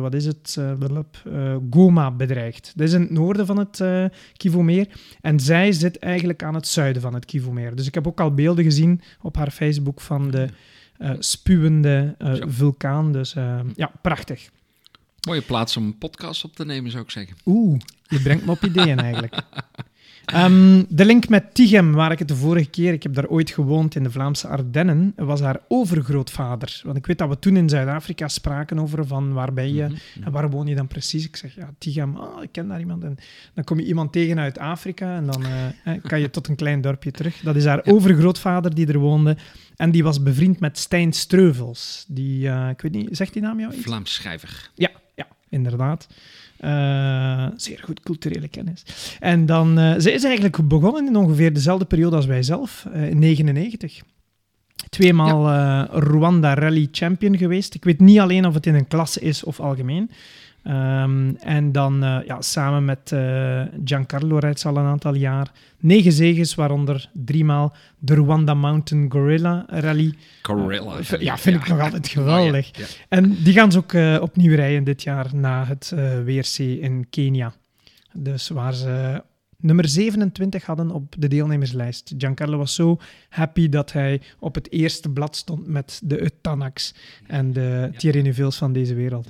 wat is het, Goma bedreigt. Dat is in het noorden van het Kivu-meer en zij zit eigenlijk aan het zuiden van het Kivu-meer. Dus ik heb ook al beelden gezien op haar Facebook van de eh, spuwende vulkaan. Dus ja, prachtig. Mooie plaats om een podcast op te nemen, zou ik zeggen. Oeh, je brengt me op ideeën eigenlijk. Ehm, de link met Tichem, waar ik het de vorige keer, ik heb daar ooit gewoond in de Vlaamse Ardennen, was haar overgrootvader. Want ik weet dat we toen in Zuid-Afrika spraken over van waar ben je Mhm. en waar woon je dan precies. Ik zeg, ja, Tichem, ah, ik ken daar iemand. En dan kom je iemand tegen uit Afrika en dan eh, kan je tot een klein dorpje terug. Dat is haar overgrootvader die er woonde. En die was bevriend met Stijn Streuvels. Die, eh, ik weet niet, zegt die naam jou iets? Vlaams schrijver. Ja inderdaad. Eh, zeer goed culturele kennis. En dan, eh ze is eigenlijk begonnen in ongeveer dezelfde periode als wij zelf, eh, in 99. Tweemaal Rwanda Rally Champion geweest. Ik weet niet alleen of het in een klasse is of algemeen. Ehm, en dan eh, ja, samen met eh, Giancarlo rijdt ze al een aantal jaar. Negen zegens, waaronder driemaal de Rwanda Mountain Gorilla Rally. Gorilla. Eh, ja, vind ik nog altijd geweldig. Ja, ja. En die gaan ze ook opnieuw rijden dit jaar na het WRC in Kenia. Dus waar ze nummer 27 hadden op de deelnemerslijst. Giancarlo was zo happy dat hij op het eerste blad stond met de Utanax en de Thierry Neuvilles van deze wereld.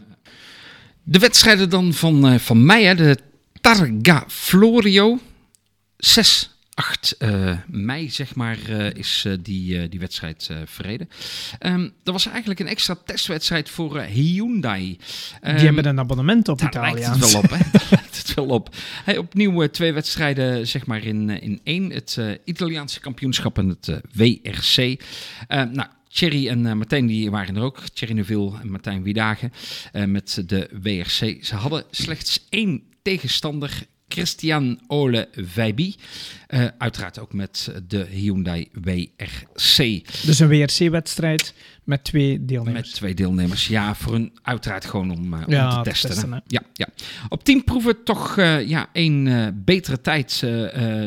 De wedstrijden dan van, eh, van mei, hè, de Targa Florio. 6, 8 eh, mei, zeg maar, eh, is die, die wedstrijd verreden. Ehm dat was eigenlijk een extra testwedstrijd voor Hyundai. Ehm, Die hebben een abonnement op daar lijkt Italiaans. het wel op, hè? Daar lijkt het wel op. Hey, opnieuw twee wedstrijden, zeg maar, in, in één. Het Italiaanse kampioenschap en het WRC. Eh, nou, Thierry en eh, Martijn die waren er ook. Thierry Neuville en Martijn Wiedagen eh, met de WRC. Ze hadden slechts één tegenstander, Christian Ole Vijbi. Eh, uiteraard ook met de Hyundai WRC. Dus een WRC-wedstrijd met twee deelnemers. Met twee deelnemers. Ja, voor een uiteraard gewoon om, eh, Ja, te te testen. hè. Ja, ja. Op tien proeven toch eh, ja, één betere tijd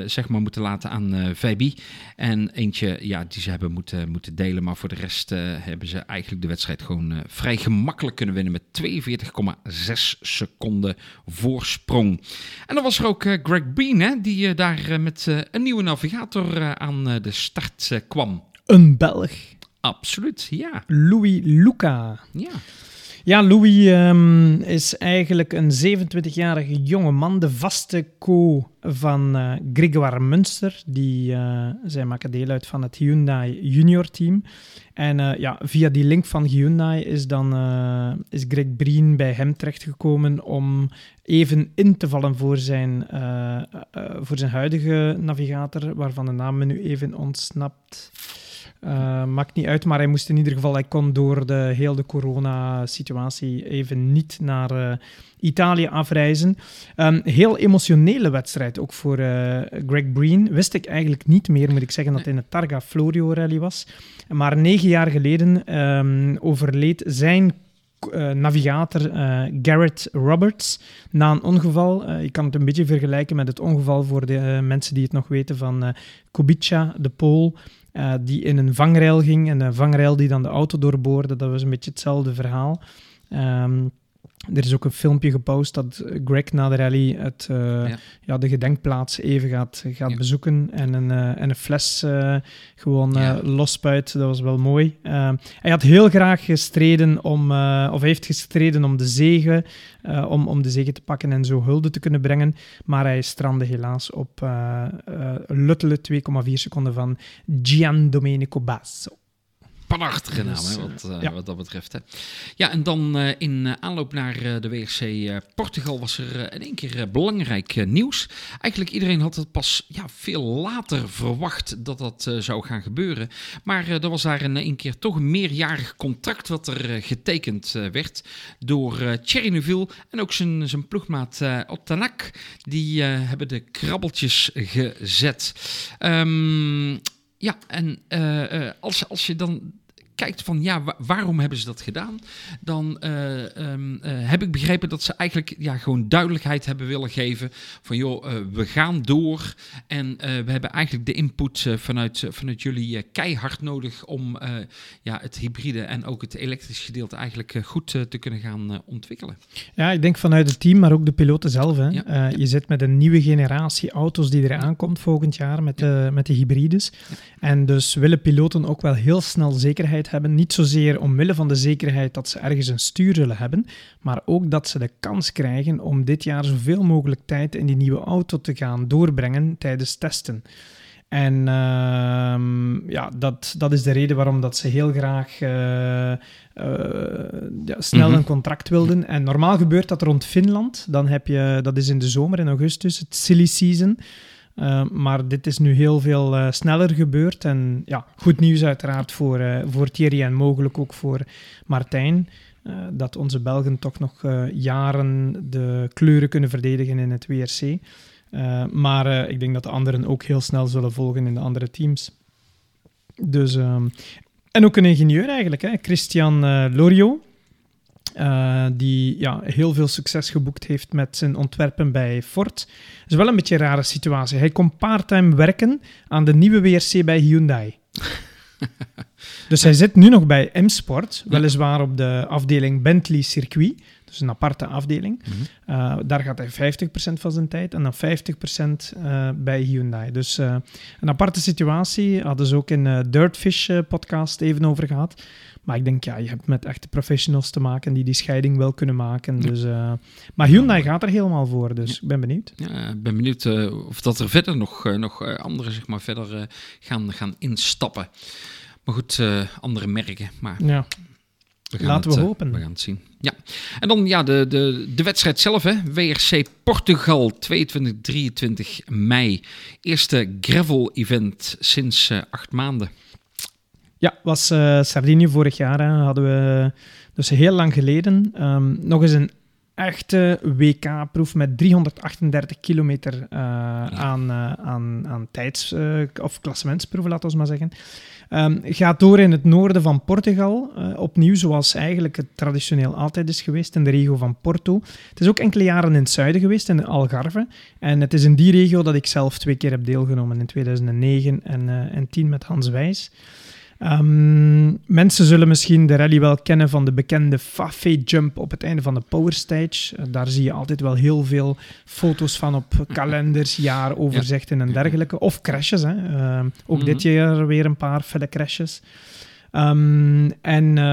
zeg maar moeten laten aan VB. En eentje ja, die ze hebben moeten, moeten delen. Maar voor de rest hebben ze eigenlijk de wedstrijd gewoon vrij gemakkelijk kunnen winnen. Met 42,6 seconden voorsprong. En dan was er ook eh, Greg Bean, hè, die eh, daar eh, met een nieuwe navigator aan de start kwam. Een Belg, Absoluut, ja. Louis Luca. ja. Ja, Louis ehm, is eigenlijk een 27-jarige jonge man, de vaste co van eh Grégoire Munster. Die, eh, zij maken deel uit van het Hyundai Junior Team. En eh, ja, via die link van Hyundai is dan is Greg Breen bij hem terechtgekomen om even in te vallen voor zijn, voor zijn huidige navigator, waarvan de naam me nu even ontsnapt. Uh, maakt niet uit, maar hij moest in ieder geval, hij kon door de heel de corona-situatie even niet naar uh, Italië afreizen. Um, heel emotionele wedstrijd, ook voor uh, Greg Breen. Wist ik eigenlijk niet meer, moet ik zeggen, dat hij in de Targa Florio Rally was. Maar negen jaar geleden um, overleed zijn uh, navigator uh, Garrett Roberts na een ongeval. Uh, je kan het een beetje vergelijken met het ongeval voor de mensen die het nog weten van Kubica, de Pool, die in een vangrail ging en een vangrail die dan de auto doorboorde. Dat was een beetje hetzelfde verhaal. Um, er is ook een filmpje gepost dat Greg na de rally het, uh, ja. ja. de gedenkplaats even gaat, gaat ja. bezoeken en een, uh, en een fles uh, gewoon ja. losspuit. Dat was wel mooi. hij had heel graag gestreden om, of heeft gestreden om de zegen, om, om de zegen te pakken en zo hulde te kunnen brengen. Maar hij strandde helaas op luttele 2,4 seconden van Gian Domenico Basso prachtige naam, hè, wat, uh, ja. wat, dat betreft. Hè. Ja, en dan uh, in aanloop naar de WRC Portugal was er in één keer belangrijk nieuws. Eigenlijk iedereen had het pas ja, veel later verwacht dat dat zou gaan gebeuren. Maar er was daar in één keer toch een meerjarig contract wat er getekend werd door Thierry Neuville en ook zijn, zijn ploegmaat Otanak. Die hebben de krabbeltjes gezet. Um, ja, en uh, als, als je dan kijkt van ja, waarom hebben ze dat gedaan? Dan uh, um, uh, heb ik begrepen dat ze eigenlijk ja, gewoon duidelijkheid hebben willen geven van joh, uh, we gaan door en we hebben eigenlijk de input vanuit, vanuit jullie keihard nodig om ja, het hybride en ook het elektrisch gedeelte eigenlijk goed te kunnen gaan ontwikkelen. Ja, ik denk vanuit het team, maar ook de piloten zelf. Hè. Ja, Je zit met een nieuwe generatie auto's die eraan komt volgend jaar met, de, met de hybrides. En dus willen piloten ook wel heel snel zekerheid hebben. Niet zozeer omwille van de zekerheid dat ze ergens een stuur zullen hebben, maar ook dat ze de kans krijgen om dit jaar zoveel mogelijk tijd in die nieuwe auto te gaan doorbrengen tijdens testen. En uh, ja, dat, dat is de reden waarom dat ze heel graag uh, uh, ja, snel mm -hmm. een contract wilden. En normaal gebeurt dat rond Finland. Dan heb je, dat is in de zomer, in augustus, het silly season. Uh, maar dit is nu heel veel uh, sneller gebeurd. En ja, goed nieuws uiteraard voor, uh, voor Thierry en mogelijk ook voor Martijn. dat onze Belgen toch nog jaren de kleuren kunnen verdedigen in het WRC. maar ik denk dat de anderen ook heel snel zullen volgen in de andere teams. Dus, ehm, en ook een ingenieur eigenlijk, hè? Christian Loriot. Uh, die ja, heel veel succes geboekt heeft met zijn ontwerpen bij Ford. Dat is wel een beetje een rare situatie. Hij komt part-time werken aan de nieuwe WRC bij Hyundai. dus hij zit nu nog bij M-Sport, weliswaar op de afdeling Bentley Circuit. Dus een aparte afdeling. Mm -hmm. uh, daar gaat hij 50% van zijn tijd en dan 50% uh, bij Hyundai. Dus uh, een aparte situatie. Hadden ze ook in de Dirtfish podcast even over gehad. Maar ik denk, ja, je hebt met echte professionals te maken die die scheiding wel kunnen maken. Ja. Dus, uh, maar Hyundai gaat er helemaal voor, dus ik ben benieuwd. Ja, ik ben benieuwd uh, of dat er verder nog, uh, nog anderen zeg maar, verder gaan, gaan instappen. Maar goed, andere merken. Maar ja. we Laten het, we hopen. We gaan het zien. Ja, en dan ja, de, de, de wedstrijd zelf, hè. WRC Portugal 22, 23 mei. Eerste gravel-event sinds acht maanden. Ja, was uh, Sardinië vorig jaar. Hè, hadden we dus heel lang geleden um, nog eens een echte WK-proef met 338 kilometer uh, ja. aan, uh, aan, aan tijds- of klassementsproeven, laten we maar zeggen. Um, gaat door in het noorden van Portugal, opnieuw zoals eigenlijk het traditioneel altijd is geweest, in de regio van Porto. Het is ook enkele jaren in het zuiden geweest, in de Algarve. En het is in die regio dat ik zelf twee keer heb deelgenomen, in 2009 en, en 10 met Hans Wijs. Um, mensen zullen misschien de rally wel kennen van de bekende Fafé Jump op het einde van de Power Stage. Uh, daar zie je altijd wel heel veel foto's van op kalenders, jaaroverzichten ja. en dergelijke. Of crashes. Hè. Uh, ook mm -hmm. dit jaar weer een paar felle crashes. Um, en uh,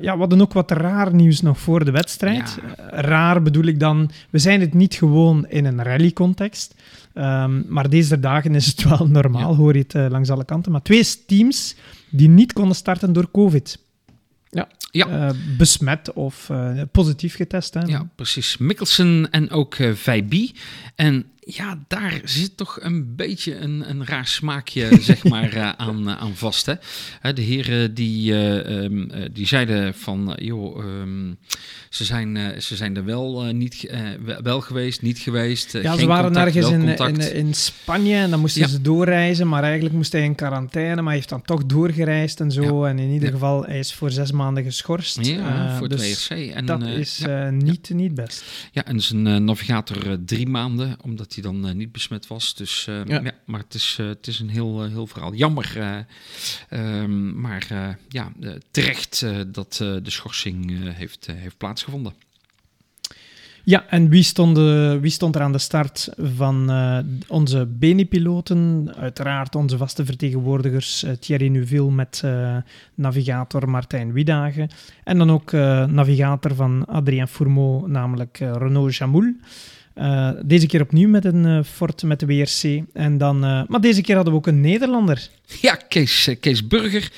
ja, we hadden ook wat raar nieuws nog voor de wedstrijd. Ja. raar bedoel ik dan, we zijn het niet gewoon in een rally-context. Um, maar deze dagen is het wel normaal, ja. hoor je het uh, langs alle kanten. Maar twee teams die niet konden starten door COVID. Ja, ja. Uh, besmet of positief getest. Hè? Ja, precies. Mikkelsen en ook uh. En ja, daar zit toch een beetje een, een raar smaakje zeg maar, uh, aan, aan vast. Hè? de heren die, um, die zeiden van, joh, um, ze, zijn, ze zijn er wel, niet, wel geweest, niet geweest. ja, ze waren contact, ergens in, in, in, Spanje en dan moesten ja. ze doorreizen, maar eigenlijk moest hij in quarantaine, maar hij heeft dan toch doorgereisd en zo. Ja. En in ieder geval, hij is voor zes maanden geschorst. Ja, voor dus het WRC. En, dat is niet, niet best. Ja, en zijn navigator drie maanden, omdat hij dan niet besmet was. Dus uh, ja. ja. maar het is, uh, het is een heel, heel verhaal. Jammer, um, maar ja, terecht dat de schorsing heeft, heeft plaatsgevonden. Ja, en wie stond, wie stond er aan de start van uh, onze Beni-piloten? Uiteraard onze vaste vertegenwoordigers uh, Thierry Neuville met uh, navigator Martijn Wiedagen. En dan ook navigator van Adrien Fourmeau, namelijk Renaud Jamoul. Uh, deze keer opnieuw met een uh, Ford met de WRC. En dan, uh, maar deze keer hadden we ook een Nederlander. Ja, Kees, Kees Burger.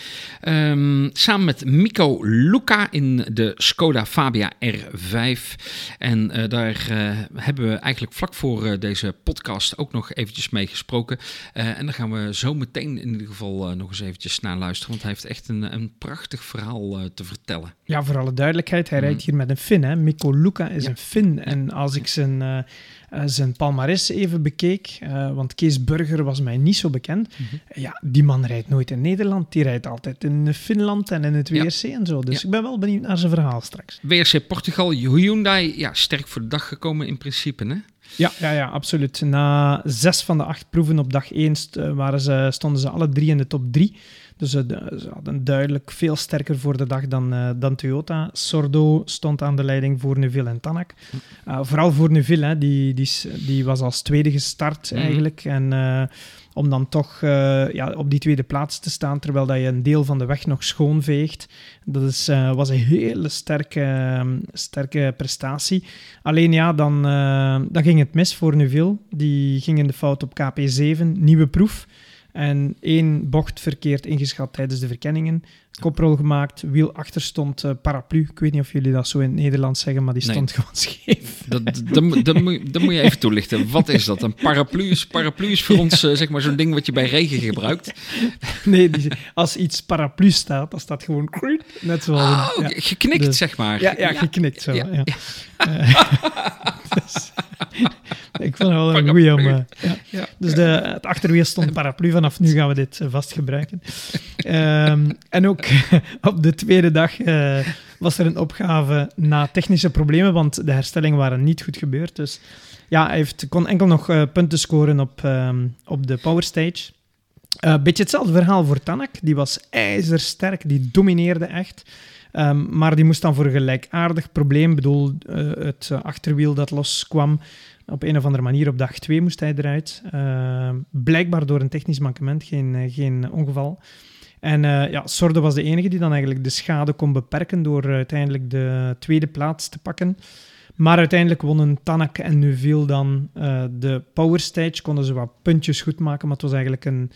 Um, samen met Mico Luca in de Skoda Fabia R5. En daar hebben we eigenlijk vlak voor deze podcast ook nog eventjes mee gesproken. en daar gaan we zo meteen in ieder geval nog eens eventjes naar luisteren. Want hij heeft echt een, een prachtig verhaal te vertellen. Ja, voor alle duidelijkheid. Hij mm. rijdt hier met een Fin. Hè? Mico Luca is ja. een Fin. En als ik zijn uh, zijn palmares even bekeek, uh, want Kees Burger was mij niet zo bekend. Mm -hmm. Ja, die man rijdt nooit in Nederland, die rijdt altijd in Finland en in het WRC ja. en zo. Dus ja. ik ben wel benieuwd naar zijn verhaal straks. WRC Portugal, Hyundai, ja, sterk voor de dag gekomen in principe, hè? Ja, ja, ja, absoluut. Na zes van de acht proeven op dag één waren ze, stonden ze alle drie in de top drie. Dus uh, ze hadden duidelijk veel sterker voor de dag dan, uh, dan Toyota. Sordo stond aan de leiding voor Neuville en Tanak. Uh, vooral voor Neuville, hè, die, die, die was als tweede gestart mm-hmm. eigenlijk. En om dan toch ja, op die tweede plaats te staan, terwijl dat je een deel van de weg nog schoonveegt. Dat is, was een hele sterke, sterke prestatie. Alleen ja, dan, dan ging het mis voor Neuville. Die ging in de fout op KP7, nieuwe proef. En één bocht verkeerd ingeschat tijdens de verkenningen. Koprol gemaakt, wiel achter stond uh, paraplu. Ik weet niet of jullie dat zo in het Nederlands zeggen, maar die stond gewoon scheef. Dat, dat, dat, moet, dat moet je even toelichten. Wat is dat? Een paraplu is, paraplu is voor ons uh, zeg maar zo'n ding wat je bij regen gebruikt. Nee, die, als iets paraplu staat, dan staat gewoon net zoals... Oh, ja. geknikt dus, zeg maar. Ja, ja, geknikt zo. Uh, dus, ik vond het wel een goeie om... Uh, ja. Ja. Dus de, het achterwiel stond paraplu. Vanaf nu gaan we dit vast gebruiken. Um, en ook op de tweede dag uh, was er een opgave na technische problemen, want de herstellingen waren niet goed gebeurd. Dus ja, hij heeft, kon enkel nog punten scoren op, um, op de power stage. Een beetje hetzelfde verhaal voor Tanak. Die was ijzersterk, die domineerde echt. Um, maar die moest dan voor een gelijkaardig probleem, bedoel, het achterwiel dat loskwam, op een of andere manier op dag 2 moest hij eruit. Uh, blijkbaar door een technisch mankement, geen, geen ongeval. En uh, ja, Sorde was de enige die dan eigenlijk de schade kon beperken door uiteindelijk de tweede plaats te pakken. Maar uiteindelijk wonnen Tanak en Neuville dan de power stage. Konden ze wat puntjes goed maken, maar het was eigenlijk een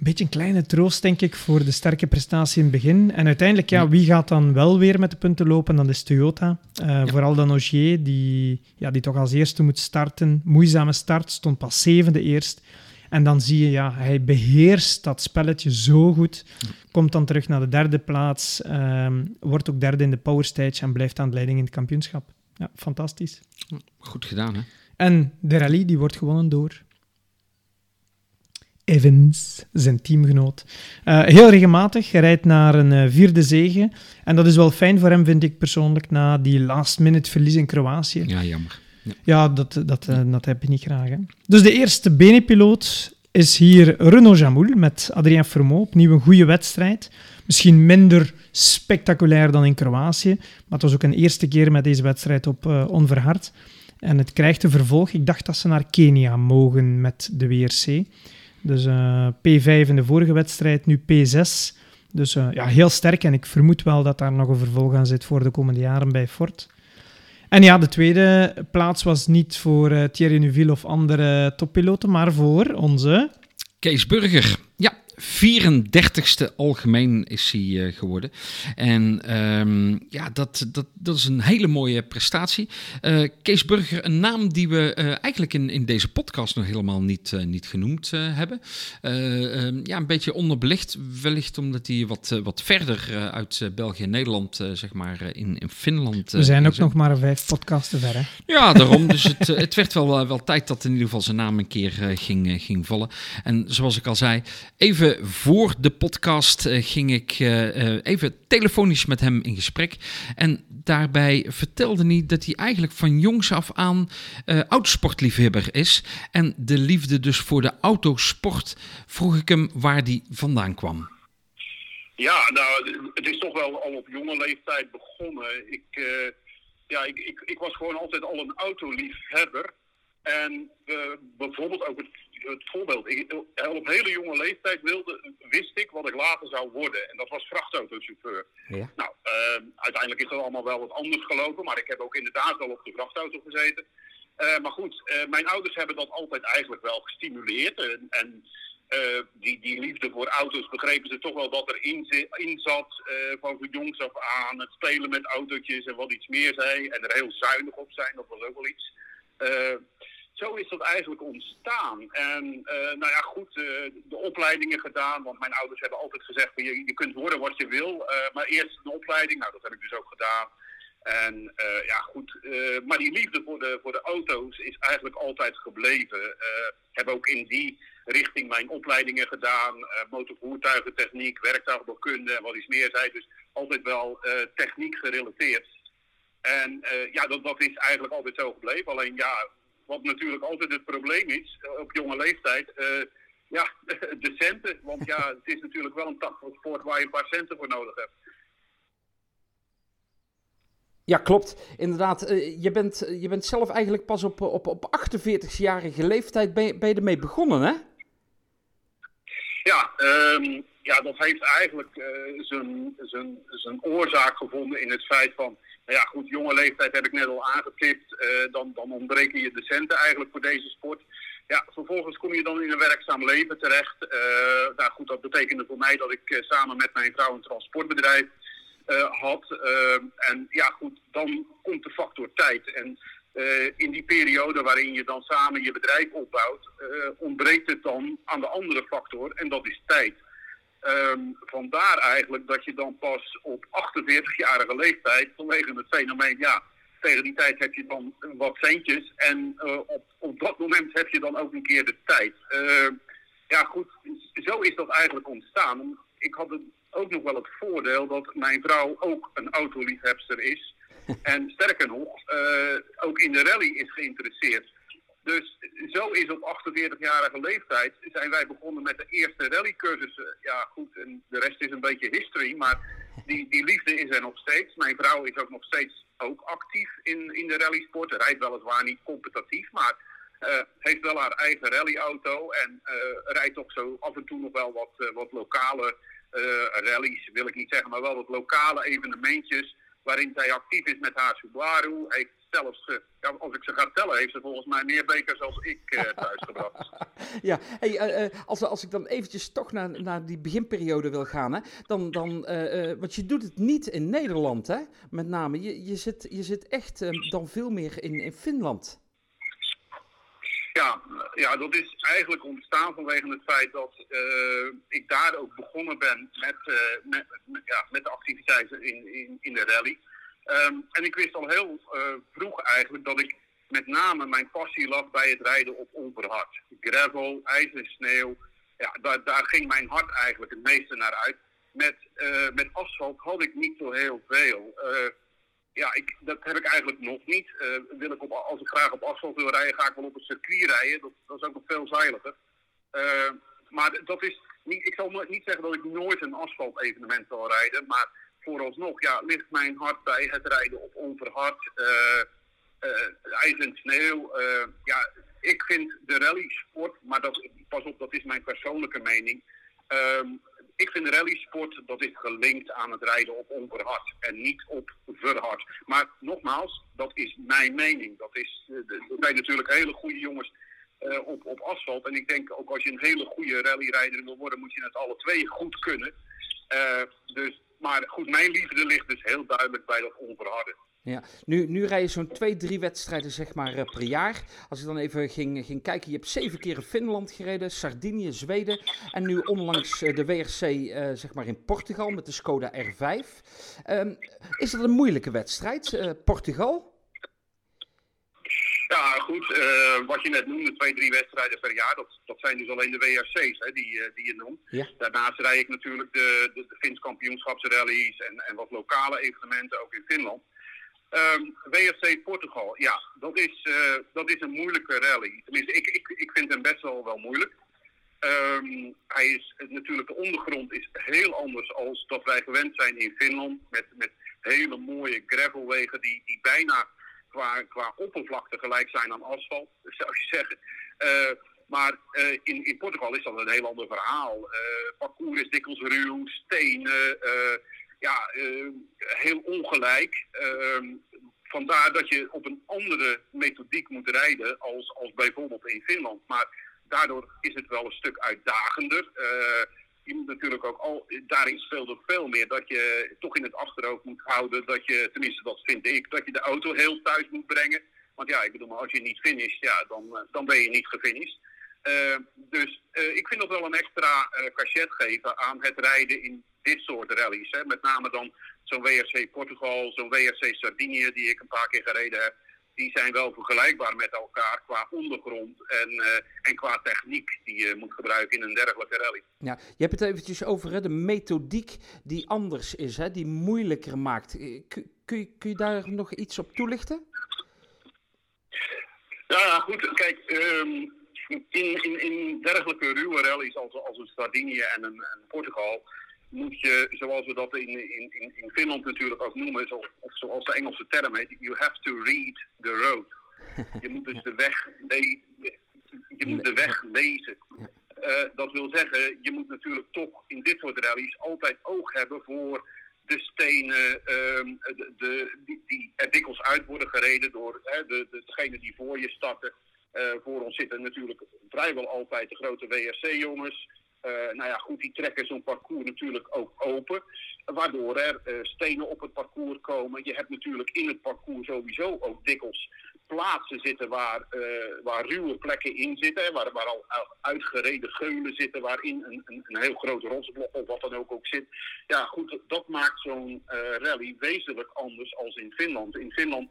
een beetje een kleine troost, denk ik, voor de sterke prestatie in het begin. En uiteindelijk, ja, wie gaat dan wel weer met de punten lopen? Dat is Toyota. Uh, ja. Vooral dan Ogier, die, ja, die toch als eerste moet starten. Moeizame start, stond pas zevende eerst. En dan zie je, ja, hij beheerst dat spelletje zo goed. Komt dan terug naar de derde plaats. Um, wordt ook derde in de power stage en blijft aan de leiding in het kampioenschap. Ja, fantastisch. Goed gedaan, hè? En de rally, die wordt gewonnen door Evans, zijn teamgenoot. Uh, heel regelmatig, hij rijdt naar een uh, vierde zege. En dat is wel fijn voor hem, vind ik persoonlijk, na die last-minute verlies in Kroatië. Ja, jammer. Ja, dat, dat, uh, dat heb je niet graag. Dus de eerste benepiloot is hier Renaud Jamoul met Adrien Vermeau. Opnieuw een goede wedstrijd. Misschien minder spectaculair dan in Kroatië. Maar het was ook een eerste keer met deze wedstrijd op onverhard. En het krijgt een vervolg. Ik dacht dat ze naar Kenia mogen met de WRC. Dus uh, P5 in de vorige wedstrijd, nu P6. Dus uh, ja, heel sterk. En ik vermoed wel dat daar nog een vervolg aan zit voor de komende jaren bij Ford. En ja, de tweede plaats was niet voor uh, Thierry Neuville of andere toppiloten, maar voor onze... Kees Burger. Ja, 34ste algemeen is hij geworden. En ehm, ja, dat, dat, dat is een hele mooie prestatie. Kees Burger, een naam die we eigenlijk in, in deze podcast nog helemaal niet, niet genoemd hebben. Ehm, ja, een beetje onderbelicht, wellicht omdat hij wat, wat verder uit België en Nederland, zeg maar, in, in Finland... we zijn ook nog maar vijf podcasten verder. Ja, daarom. Dus het, het werd wel, wel tijd dat in ieder geval zijn naam een keer ging, ging vallen. En zoals ik al zei, even voor de podcast uh, ging ik uh, even telefonisch met hem in gesprek. En daarbij vertelde hij dat hij eigenlijk van jongs af aan uh, autosportliefhebber is. En de liefde dus voor de autosport vroeg ik hem waar die vandaan kwam. Ja, nou, het is toch wel al op jonge leeftijd begonnen. Ik, ja, ik, ik, ik was gewoon altijd al een autoliefhebber. En bijvoorbeeld ook het het voorbeeld. Ik, op hele jonge leeftijd wilde, wist ik wat ik later zou worden. En dat was vrachtautochauffeur. Ja. Nou, uh, uiteindelijk is dat allemaal wel wat anders gelopen. Maar ik heb ook inderdaad wel op de vrachtauto gezeten. Uh, maar goed, uh, mijn ouders hebben dat altijd eigenlijk wel gestimuleerd. En, en uh, die, die liefde voor auto's begrepen ze toch wel dat er in, in zat. van jongs af aan. Het spelen met autootjes en wat iets meer zei. En er heel zuinig op zijn, dat was ook wel iets zo is dat eigenlijk ontstaan. En uh, nou ja, goed, uh, de opleidingen gedaan. Want mijn ouders hebben altijd gezegd: je, je kunt worden wat je wil. Uh, maar eerst een opleiding. Nou, dat heb ik dus ook gedaan. En ja, goed. maar die liefde voor de, voor de auto's is eigenlijk altijd gebleven. heb ook in die richting mijn opleidingen gedaan. motorvoertuigentechniek, werktuigbouwkunde en wat iets meer zei. Dus altijd wel techniek gerelateerd. En ja, dat, dat is eigenlijk altijd zo gebleven. Alleen ja, wat natuurlijk altijd het probleem is eh, op jonge leeftijd. Uh, ja, de centen. Want ja, het is natuurlijk wel een sport waar je een paar centen voor nodig hebt. Ja, klopt. Inderdaad, uh, je, bent, je bent zelf eigenlijk pas op, op, op 48-jarige leeftijd ben je, ben je ermee begonnen, hè? Ja, um, ja, dat heeft eigenlijk uh, zijn, oorzaak gevonden in het feit van nou ja, goed, jonge leeftijd heb ik net al aangetipt. Uh, dan, dan ontbreken je de centen eigenlijk voor deze sport. Ja, vervolgens kom je dan in een werkzaam leven terecht. Uh, nou goed, dat betekende voor mij dat ik samen met mijn vrouw een transportbedrijf had. en ja, goed, dan komt de factor tijd. En in die periode waarin je dan samen je bedrijf opbouwt, ontbreekt het dan aan de andere factor en dat is tijd. Um, vandaar eigenlijk dat je dan pas op 48-jarige leeftijd, vanwege het fenomeen, ja, tegen die tijd heb je dan wat centjes. En uh, op, op dat moment heb je dan ook een keer de tijd. Uh, ja, goed, zo is dat eigenlijk ontstaan. Ik had ook nog wel het voordeel dat mijn vrouw ook een autoliefhebster is. En sterker nog, uh, ook in de rally is geïnteresseerd. Dus zo is op 48-jarige leeftijd zijn wij begonnen met de eerste rallycursussen. Ja, goed, en de rest is een beetje history, maar die, die liefde is er nog steeds. Mijn vrouw is ook nog steeds ook actief in, in de rallysport. Rijdt weliswaar niet competitief, maar uh, heeft wel haar eigen rallyauto en uh, rijdt toch zo af en toe nog wel wat, uh, wat lokale rallies, wil ik niet zeggen, maar wel wat lokale evenementjes waarin zij actief is met haar Subaru. Zelfs, ja, als ik ze ga tellen, heeft ze volgens mij meer bekers als ik uh, thuisgebracht. ja, hey, uh, als, als ik dan eventjes toch naar, naar die beginperiode wil gaan, hè, dan, dan want je doet het niet in Nederland, hè, met name. Je, je, zit, je zit echt dan veel meer in, in Finland. Ja, ja, dat is eigenlijk ontstaan vanwege het feit dat ik daar ook begonnen ben met, met, met, ja, met de activiteiten in, in, in de rally. Um, en ik wist al heel uh, vroeg eigenlijk dat ik met name mijn passie lag bij het rijden op onverhard. Gravel, ijs en sneeuw, ja, daar, daar ging mijn hart eigenlijk het meeste naar uit. Met, uh, met asfalt had ik niet zo heel veel. Uh, ja, ik, dat heb ik eigenlijk nog niet. wil ik op, als ik graag op asfalt wil rijden, ga ik wel op het circuit rijden. Dat, dat is ook nog veel veiliger. maar dat is niet, ik zal niet zeggen dat ik nooit een asfalt evenement zal rijden, maar vooralsnog ja, ligt mijn hart bij het rijden op onverhard, uh, uh, ijs en sneeuw. Uh, ja, ik vind de rally sport, maar dat, pas op, dat is mijn persoonlijke mening. Um, ik vind de rally sport, dat is gelinkt aan het rijden op onverhard en niet op verhard. Maar nogmaals, dat is mijn mening. Dat is, er zijn natuurlijk hele goede jongens eh, op, op asfalt. En ik denk ook als je een hele goede rallyrijder wil worden, moet je het alle twee goed kunnen. Eh, dus, maar goed, mijn liefde ligt dus heel duidelijk bij dat onverharde. Ja, nu, nu rij je zo'n twee, drie wedstrijden zeg maar eh, per jaar. Als ik dan even ging, ging kijken, je hebt zeven keer in Finland gereden, Sardinië, Zweden en nu onlangs eh, de WRC eh, zeg maar in Portugal met de Skoda R5. Ehm, is dat een moeilijke wedstrijd, Portugal? Ja, goed. eh, wat je net noemde, twee, drie wedstrijden per jaar. Dat, dat zijn dus alleen de WRC's hè, die, eh, die je noemt. Ja. Daarnaast rijd ik natuurlijk de, de, de Fins kampioenschapsrallies en, en wat lokale evenementen ook in Finland. Ehm, WRC Portugal, ja, dat is, eh, dat is een moeilijke rally. Tenminste, ik, ik, ik vind hem best wel, wel moeilijk. Ehm, hij is, natuurlijk, de ondergrond is heel anders als dat wij gewend zijn in Finland. Met, met hele mooie gravelwegen die, die bijna qua, qua oppervlakte gelijk zijn aan asfalt, zou je zeggen. Eh, maar eh, in, in Portugal is dat een heel ander verhaal. Eh parcours is dikwijls ruw, stenen, ja, heel ongelijk. Ehm, vandaar dat je op een andere methodiek moet rijden als, als bijvoorbeeld in Finland. Maar daardoor is het wel een stuk uitdagender. Natuurlijk ook al, daarin speelt het veel meer dat je toch in het achterhoofd moet houden dat je, tenminste dat vind ik, dat je de auto heel thuis moet brengen. Want ja, ik bedoel, maar als je niet finisht, ja, dan, eh, dan ben je niet gefinished. Eh, dus eh, ik vind dat wel een extra eh cachet geven aan het rijden in dit soort rallies. Hè. Met name dan zo'n WRC Portugal, zo'n WRC Sardinië die ik een paar keer gereden heb. Die zijn wel vergelijkbaar met elkaar qua ondergrond en, eh, en qua techniek die je moet gebruiken in een dergelijke rally. Ja, je hebt het eventjes over hè, de methodiek die anders is, hè, die moeilijker maakt. Eh, Kun, kun, je, kun je daar nog iets op toelichten? Ja, goed. Kijk, ehm, in, in, in dergelijke ruwe rallies als, als een Sardinië en een, een Portugal moet je, zoals we dat in, in, in, in Finland natuurlijk ook noemen, zo, of zoals de Engelse term heet, you have to read the road. Je moet dus de weg, le- je moet de weg lezen. Eh, dat wil zeggen, je moet natuurlijk toch in dit soort rallies altijd oog hebben voor de stenen ehm, de, de, die, die er dikwijls uit worden gereden door hè, de, de, degene die voor je starten. Eh, voor ons zitten natuurlijk vrijwel altijd de grote WRC-jongens. Eh, nou ja, goed, die trekken zo'n parcours natuurlijk ook open. Waardoor er eh, stenen op het parcours komen. Je hebt natuurlijk in het parcours sowieso ook dikwijls plaatsen zitten waar, eh, waar ruwe plekken in zitten. Waar, waar al uitgereden geulen zitten, waarin een, een, een heel groot rotsblok of wat dan ook ook zit. Ja, goed, dat maakt zo'n rally wezenlijk anders als in Finland. In Finland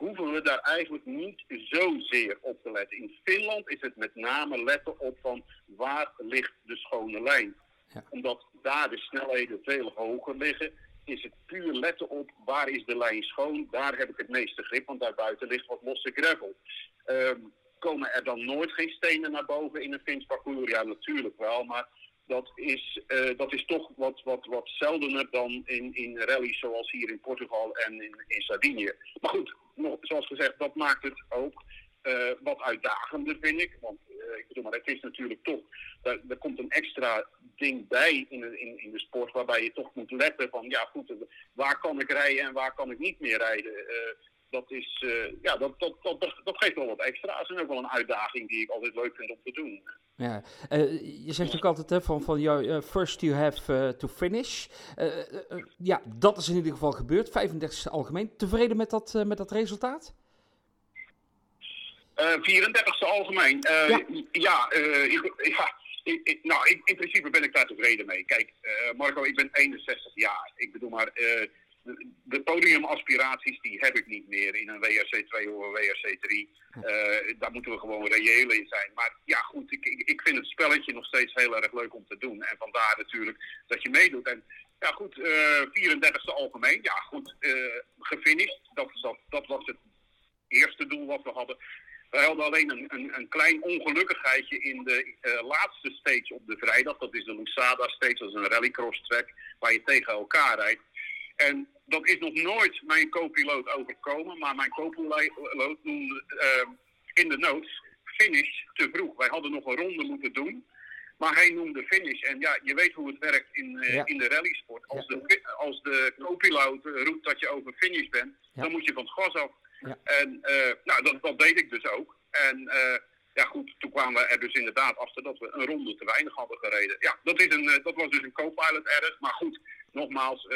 hoeven we daar eigenlijk niet zozeer op te letten. In Finland is het met name letten op van waar ligt de schone lijn. Ja. Omdat daar de snelheden veel hoger liggen, is het puur letten op waar is de lijn schoon. Daar heb ik het meeste grip, want daarbuiten ligt wat losse gravel. Ehm, komen er dan nooit geen stenen naar boven in een Fins parcours? Ja, natuurlijk wel, maar dat is, eh, dat is toch wat, wat, wat zeldener dan in, in rallies zoals hier in Portugal en in, in Sardinië. Maar goed, nog, zoals gezegd, dat maakt het ook eh, wat uitdagender, vind ik. Want eh, ik bedoel, maar het is natuurlijk toch, er komt een extra ding bij in, de- in, in de sport waarbij je toch moet letten van, ja goed, waar kan ik rijden en waar kan ik niet meer rijden. Dat, is, eh, ja, dat, dat, dat, dat geeft wel wat extra's en ook wel een uitdaging die ik altijd leuk vind om te doen. Ja, eh, je zegt ook altijd hè, van, van jou, eh, first you have to finish. Ja, dat is in ieder geval gebeurd. 35e algemeen. Tevreden met dat, met dat resultaat? Eh 34ste algemeen. Ja. ja, ik, ja ik, ik- nou, ik- in principe ben ik daar tevreden mee. Kijk, Marco, ik ben 61 jaar. Ik bedoel maar, de, de podiumaspiraties die heb ik niet meer in een WRC 2 of een WRC 3. Eh, daar moeten we gewoon reëel in zijn. Maar ja, goed, ik, ik, vind het spelletje nog steeds heel erg leuk om te doen. En vandaar natuurlijk dat je meedoet. En ja, goed, eh 34ste algemeen. Ja, goed, eh gefinished. Dat, dat, dat was het eerste doel wat we hadden. We hadden alleen een, een, een klein ongelukkigheidje in de eh, laatste stage op de vrijdag. Dat is de Lusada stage, dat is een rallycross track waar je tegen elkaar rijdt. En dat is nog nooit mijn co-piloot overkomen, maar mijn co-piloot noemde eh, in de notes finish te vroeg. Wij hadden nog een ronde moeten doen, maar hij noemde finish. En ja, je weet hoe het werkt in, eh, Ja. in de rallysport. Als de, als de co-piloot eh, roept dat je over finish bent, Ja. dan moet je van het gas af. En eh, nou, dat, dat deed ik dus ook. En ja goed, toen kwamen we er dus inderdaad achter dat we een ronde te weinig hadden gereden. Ja, dat, is een, dat was dus een co-pilot erg. Maar goed, nogmaals,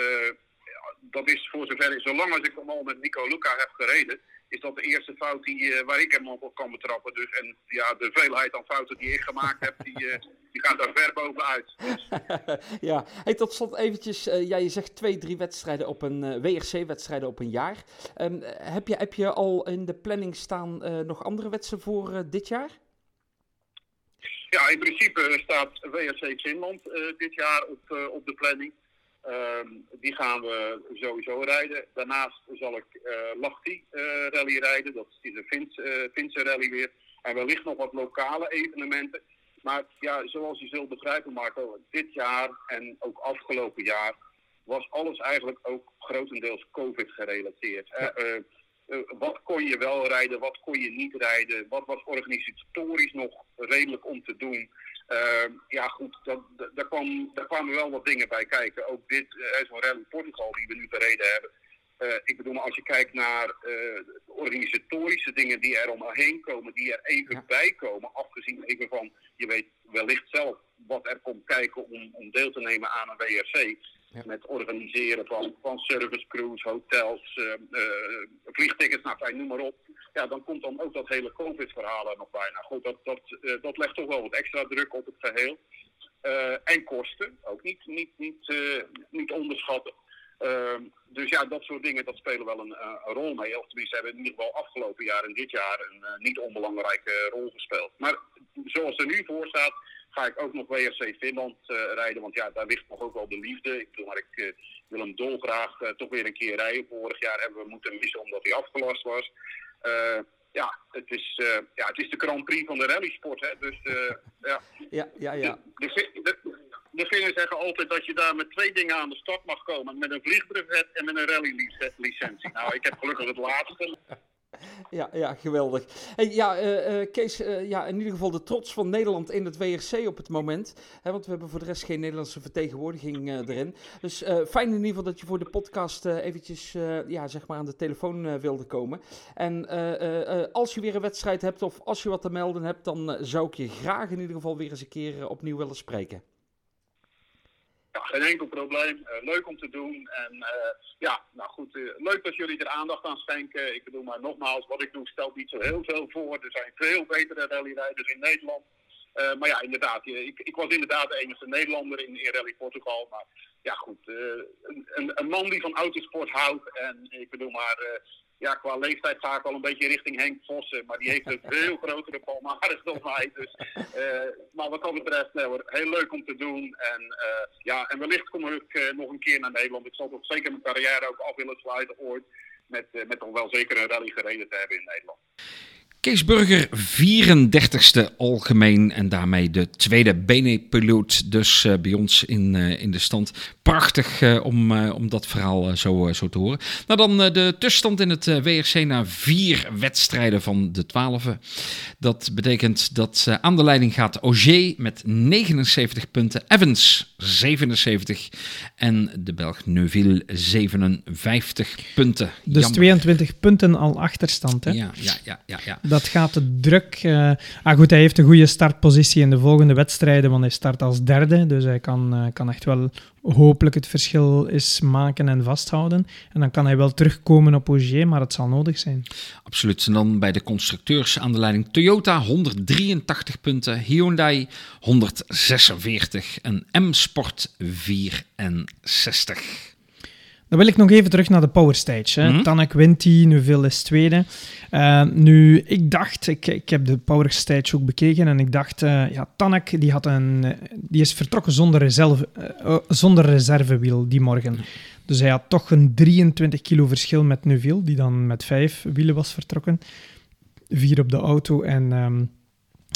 dat is voor zover, zolang als ik al met Nico Luca heb gereden, is dat de eerste fout die, waar ik hem op kan betrappen. Dus, en ja, de veelheid aan fouten die ik gemaakt heb, die, die gaat daar ver bovenuit. ja, hey, tot slot eventjes, ja, je zegt twee, drie wedstrijden op een, WRC-wedstrijden op een jaar. Um, heb, je, heb je al in de planning staan nog andere wedstrijden voor dit jaar? Ja, in principe staat WRC Finland dit jaar op, op de planning. Ehm, die gaan we sowieso rijden. Daarnaast zal ik uh, Lahti uh, rally rijden. Dat is een Fins, uh, Finse rally weer. En wellicht nog wat lokale evenementen. Maar ja, zoals je zult begrijpen, Marco, dit jaar en ook afgelopen jaar was alles eigenlijk ook grotendeels COVID gerelateerd. wat kon je wel rijden, wat kon je niet rijden? Wat was organisatorisch nog redelijk om te doen? Uh, ja, goed, dat, daar, kwam, daar kwamen wel wat dingen bij kijken. Ook dit, uh, zo'n rally Portugal die we nu bereden hebben. Uh, ik bedoel, als je kijkt naar de organisatorische dingen die er omheen komen, die er even ja. bij komen, afgezien even van, je weet wellicht zelf wat er komt kijken om, om deel te nemen aan een WRC. Ja. Met organiseren van, van service crews, hotels, vliegtickets, nou, noem maar op ja, dan komt dan ook dat hele COVID-verhaal er nog bij. Nou goed, dat, dat, uh, dat legt toch wel wat extra druk op het geheel. Uh, en kosten, ook niet, niet, niet, uh, niet onderschatten. Ehm, dus ja, dat soort dingen, dat spelen wel een, een rol mee. Of tenminste hebben in ieder geval afgelopen jaar en dit jaar een niet onbelangrijke rol gespeeld. Maar zoals er nu voor staat, ga ik ook nog WRC Finland rijden. Want ja, daar ligt nog ook wel de liefde. Ik bedoel, maar ik wil hem dolgraag toch weer een keer rijden. Vorig jaar hebben we moeten missen omdat hij afgelast was. Ja, het is, ja, het is de Grand Prix van de rallysport. Hè? Dus ja. Ja, ja, ja. De, de, de, de zeggen altijd dat je daar met twee dingen aan de stad mag komen. Met een vliegbrevet en met een rallylicentie. nou, ik heb gelukkig het laatste. Ja, ja, geweldig. Hey, ja, uh, uh, Kees, uh, ja, in ieder geval de trots van Nederland in het WRC op het moment. Hè, want we hebben voor de rest geen Nederlandse vertegenwoordiging erin. Dus fijn in ieder geval dat je voor de podcast eventjes ja, zeg maar aan de telefoon wilde komen. En als je weer een wedstrijd hebt of als je wat te melden hebt, dan zou ik je graag in ieder geval weer eens een keer opnieuw willen spreken. Ja, geen enkel probleem. Uh, leuk om te doen. En uh, ja, nou goed, uh, leuk dat jullie er aandacht aan schenken. Ik bedoel maar nogmaals, wat ik doe stelt niet zo heel veel voor. Er zijn veel betere rallyrijders in Nederland. maar ja, inderdaad, ik, ik, was inderdaad de enige Nederlander in, in Rally Portugal. Maar ja, goed, een, een, man die van autosport houdt. En ik bedoel maar, ja, qua leeftijd ga ik al een beetje richting Henk Vossen. Maar die heeft een veel grotere palmaris dan mij. Dus, uh, maar wat dat betreft, nee, hoor, heel leuk om te doen. En, uh, ja, en wellicht kom ik uh, nog een keer naar Nederland. Ik zal toch zeker mijn carrière ook af willen sluiten ooit. Met, met toch wel zeker een rally gereden te hebben in Nederland. Kees Burger, 34ste algemeen en daarmee de tweede Benepiloot dus uh, bij ons in, uh, in de stand. Prachtig uh, om, om dat verhaal zo, zo te horen. Nou dan de tussenstand in het WRC na vier wedstrijden van de twaalf. Dat betekent dat aan de leiding gaat Auger met 79 punten, Evans 77 en de Belg Neuville 57 punten. Dus Jammer. 22 punten al achterstand hè? Ja, ja, ja, ja. ja dat gaat te druk. Uh, ah goed, hij heeft een goede startpositie in de volgende wedstrijden, want hij start als derde. Dus hij kan, uh, kan echt wel hopelijk het verschil is maken en vasthouden. En dan kan hij wel terugkomen op Ogier, maar het zal nodig zijn. Absoluut. En dan bij de constructeurs aan de leiding Toyota 183 punten, Hyundai 146 en M-Sport 64. Dan wil ik nog even terug naar de Power Stage. Hè. Mm -hmm. Tanak wint die, Neuville is tweede. Uh, nu, ik dacht, ik, ik heb de Power Stage ook bekeken en ik dacht, uh, ja, Tanak die had een, die is vertrokken zonder, reserve, uh, zonder reservewiel die morgen. Dus hij had toch een 23 kilo verschil met Neuville, die dan met vijf wielen was vertrokken. Vier op de auto en, um,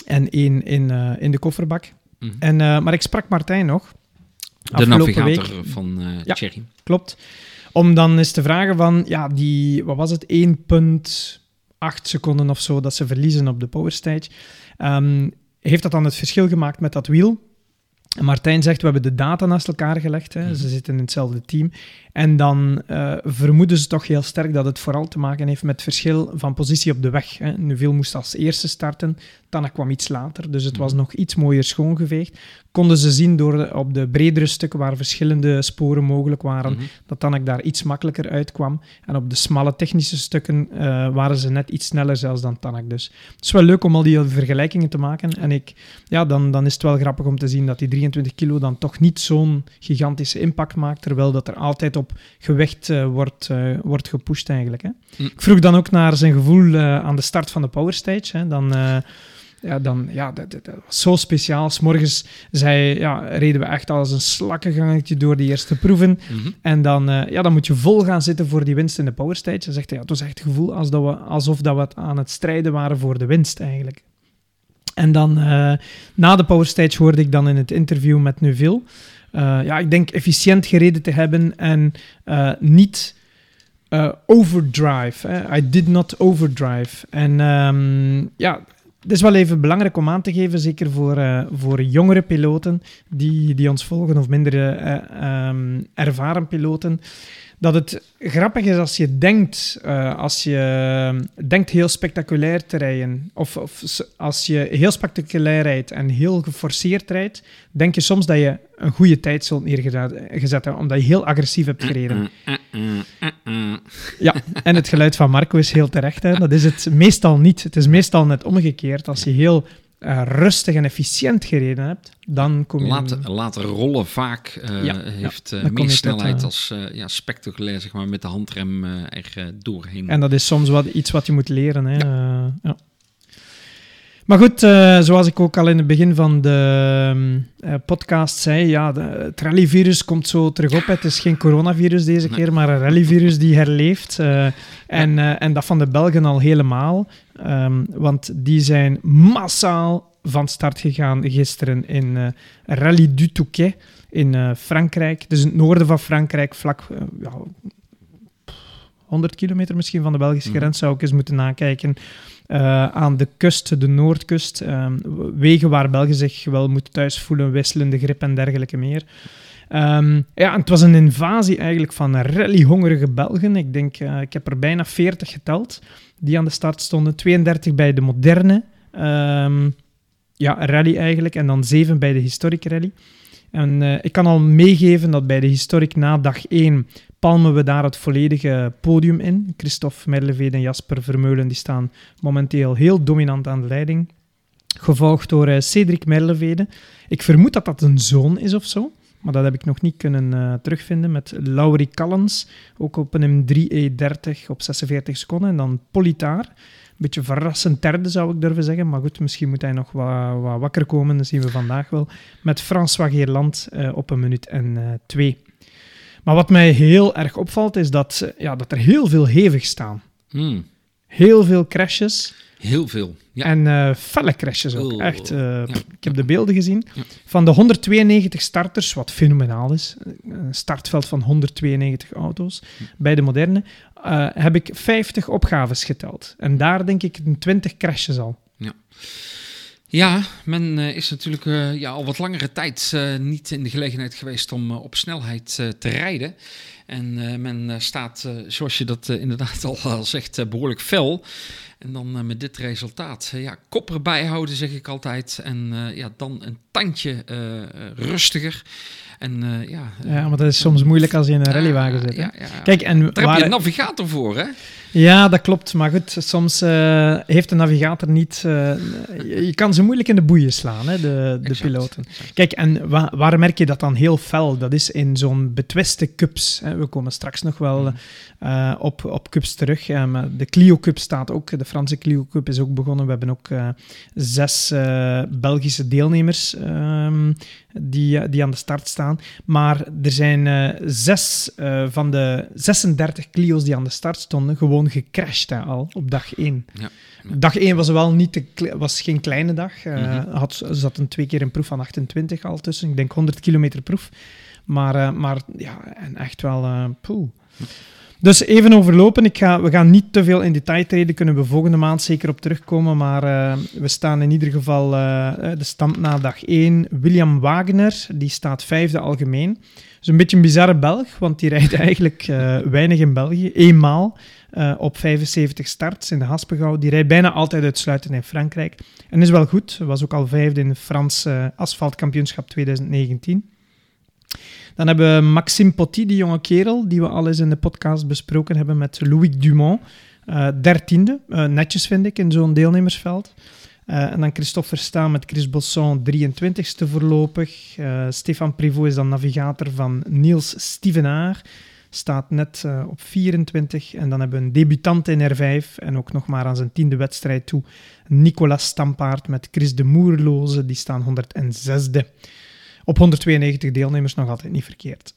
en één in, in de kofferbak. Mm -hmm. en, maar ik sprak Martijn nog. De navigator week. van uh, ja, Thierry. Klopt. Om dan eens te vragen van, ja, die, wat was het, 1,8 seconden of zo dat ze verliezen op de power stage. Um, heeft dat dan het verschil gemaakt met dat wiel? Martijn zegt, we hebben de data naast elkaar gelegd. Hè. Ze zitten in hetzelfde team. En dan uh, vermoeden ze toch heel sterk dat het vooral te maken heeft met verschil van positie op de weg. Hè. Neuville moest als eerste starten, Tanak kwam iets later, dus het was nog iets mooier schoongeveegd. Konden ze zien door de, op de bredere stukken waar verschillende sporen mogelijk waren, mm -hmm. dat Tanak daar iets makkelijker uitkwam. En op de smalle technische stukken uh, waren ze net iets sneller zelfs dan Tanak. Dus het is wel leuk om al die vergelijkingen te maken. En ik, ja, dan, dan is het wel grappig om te zien dat die 23 kilo dan toch niet zo'n gigantische impact maakt, terwijl dat er altijd op gewicht uh, wordt, uh, wordt gepusht eigenlijk. Hè. Mm. Ik vroeg dan ook naar zijn gevoel uh, aan de start van de Power Stage. Hè. Dan, ja, dan, ja, dat, dat, dat, was zo speciaal. S morgens zei, ja, reden we echt als een slakkengangetje door de eerste proeven. Mm -hmm. En dan, ja, dan moet je vol gaan zitten voor die winst in de Power Stage. Hij zegt, ja, het was echt het gevoel als dat we, alsof dat we aan het strijden waren voor de winst eigenlijk. En dan uh, na de Power Stage hoorde ik dan in het interview met Neuville. Uh, ja, ik denk efficiënt gereden te hebben en uh, niet overdrive. Hè. I did not overdrive. En um, ja, het is wel even belangrijk om aan te geven, zeker voor, voor jongere piloten die, die ons volgen of minder um, ervaren piloten dat het grappig is als je denkt, uh, als je denkt heel spectaculair te rijden, of, of, als je heel spectaculair rijdt en heel geforceerd rijdt, denk je soms dat je een goede tijd zult neergezet hebben, omdat je heel agressief hebt gereden. Ja, en het geluid van Marco is heel terecht. Hè. Dat is het meestal niet. Het is meestal net omgekeerd. Als je heel uh, rustig en efficiënt gereden hebt, dan kom je... Laten, laten rollen vaak uh, ja, heeft uh, meer snelheid tot, als ja, spectaculair, zeg maar, met de handrem er doorheen. En dat is soms wat, iets wat je moet leren. Hè. Ja. Maar goed, zoals ik ook al in het begin van de podcast zei, ja, de, het rallyvirus komt zo terug op. Het is geen coronavirus deze keer, maar een rallyvirus die herleeft. en, en dat van de Belgen al helemaal. Um, want die zijn massaal van start gegaan gisteren in Rallye du Touquet in Frankrijk. Dus in het noorden van Frankrijk, vlak ja, 100 kilometer misschien van de Belgische grens, mm. zou ik eens moeten nakijken. Aan de kust, de noordkust. Um, wegen waar Belgen zich wel moeten thuis voelen, wisselende grip en dergelijke meer. Um, ja, het was een invasie eigenlijk van rallyhongerige Belgen. Ik denk, ik heb er bijna 40 geteld die aan de start stonden. 32 bij de moderne um, ja, rally eigenlijk. En dan 7 bij de historic rally. En uh, ik kan al meegeven dat bij de historic na dag 1 palmen we daar het volledige podium in. Christophe Merlevede en Jasper Vermeulen die staan momenteel heel dominant aan de leiding. Gevolgd door uh, Cedric Merlevede. Ik vermoed dat dat een zoon is of zo. Maar dat heb ik nog niet kunnen uh, terugvinden. Met Laurie Callens, ook op een M3E30 op 46 seconden. En dan Politaar. Een beetje verrassend derde, zou ik durven zeggen. Maar goed, misschien moet hij nog wat, wat wakker komen. Dat zien we vandaag wel. Met François Geerland uh, op een minuut en twee. Maar wat mij heel erg opvalt, is dat, ja, dat er heel veel hevig staan. Mm. Heel veel crashes. Heel veel. Ja. En uh, felle crashes ook. Oh, Echt. Uh, ja. Ik heb de beelden gezien. Ja. Van de 192 starters, wat fenomenaal is, een startveld van 192 auto's bij de moderne, uh, heb ik 50 opgaves geteld. En daar denk ik 20 crashes al. Ja. Ja, men uh, is natuurlijk uh, ja, al wat langere tijd uh, niet in de gelegenheid geweest om op snelheid te rijden. En men staat, zoals je dat inderdaad al, al zegt, behoorlijk fel. En dan met dit resultaat. ja, kopper bijhouden zeg ik altijd. En ja, dan een tandje rustiger. En, ja, ja, maar dat is soms moeilijk als je in een rallywagen zit. Ja, ja, Kijk, en Daar waar... heb je een navigator voor, hè? Ja, dat klopt. Maar goed, soms uh, heeft de navigator niet... Uh, je kan ze moeilijk in de boeien slaan, hè, de, de exact, piloten. Exact. Kijk, en wa waar merk je dat dan heel fel? Dat is in zo'n betwiste cups. Hè. We komen straks nog wel uh, op, op cups terug. de Clio Cup staat ook. De Franse Clio Cup is ook begonnen. We hebben ook zes Belgische deelnemers um, die, die aan de start staan. Maar er zijn zes van de 36 Clio's die aan de start stonden gewoon gecrashed hè, al op dag 1. Ja. Dag 1 was wel niet te, was geen kleine dag. Uh, mm -hmm. had, zat een twee keer een proef van 28 al tussen. Ik denk 100 kilometer proef. Maar, uh, maar ja, en echt wel uh, poeh. Dus even overlopen. Ik ga, we gaan niet te veel in detail treden. Kunnen we volgende maand zeker op terugkomen. Maar uh, we staan in ieder geval uh, de stand na dag 1. William Wagner, die staat vijfde algemeen. Dat is een beetje een bizarre Belg, want die rijdt eigenlijk uh, weinig in België. Eenmaal op 75 starts in de Haspengouw. Die rijdt bijna altijd uitsluitend in Frankrijk. En is wel goed. Was ook al vijfde in het Frans asfaltkampioenschap 2019. Dan hebben we Maxime Potty, die jonge kerel, die we al eens in de podcast besproken hebben met Louis Dumont. Uh, dertiende, uh, netjes vind ik, in zo'n deelnemersveld. Uh, en dan Christophe Verstaan met Chris Bosson, 23ste voorlopig. Stefan Privot is dan navigator van Niels Stevenaar. Staat net op 24. En dan hebben we een debutant in R5 en ook nog maar aan zijn tiende wedstrijd toe. Nicolas Stampaard met Chris de Moerloze, die staan 106e. Op 192 deelnemers nog altijd niet verkeerd.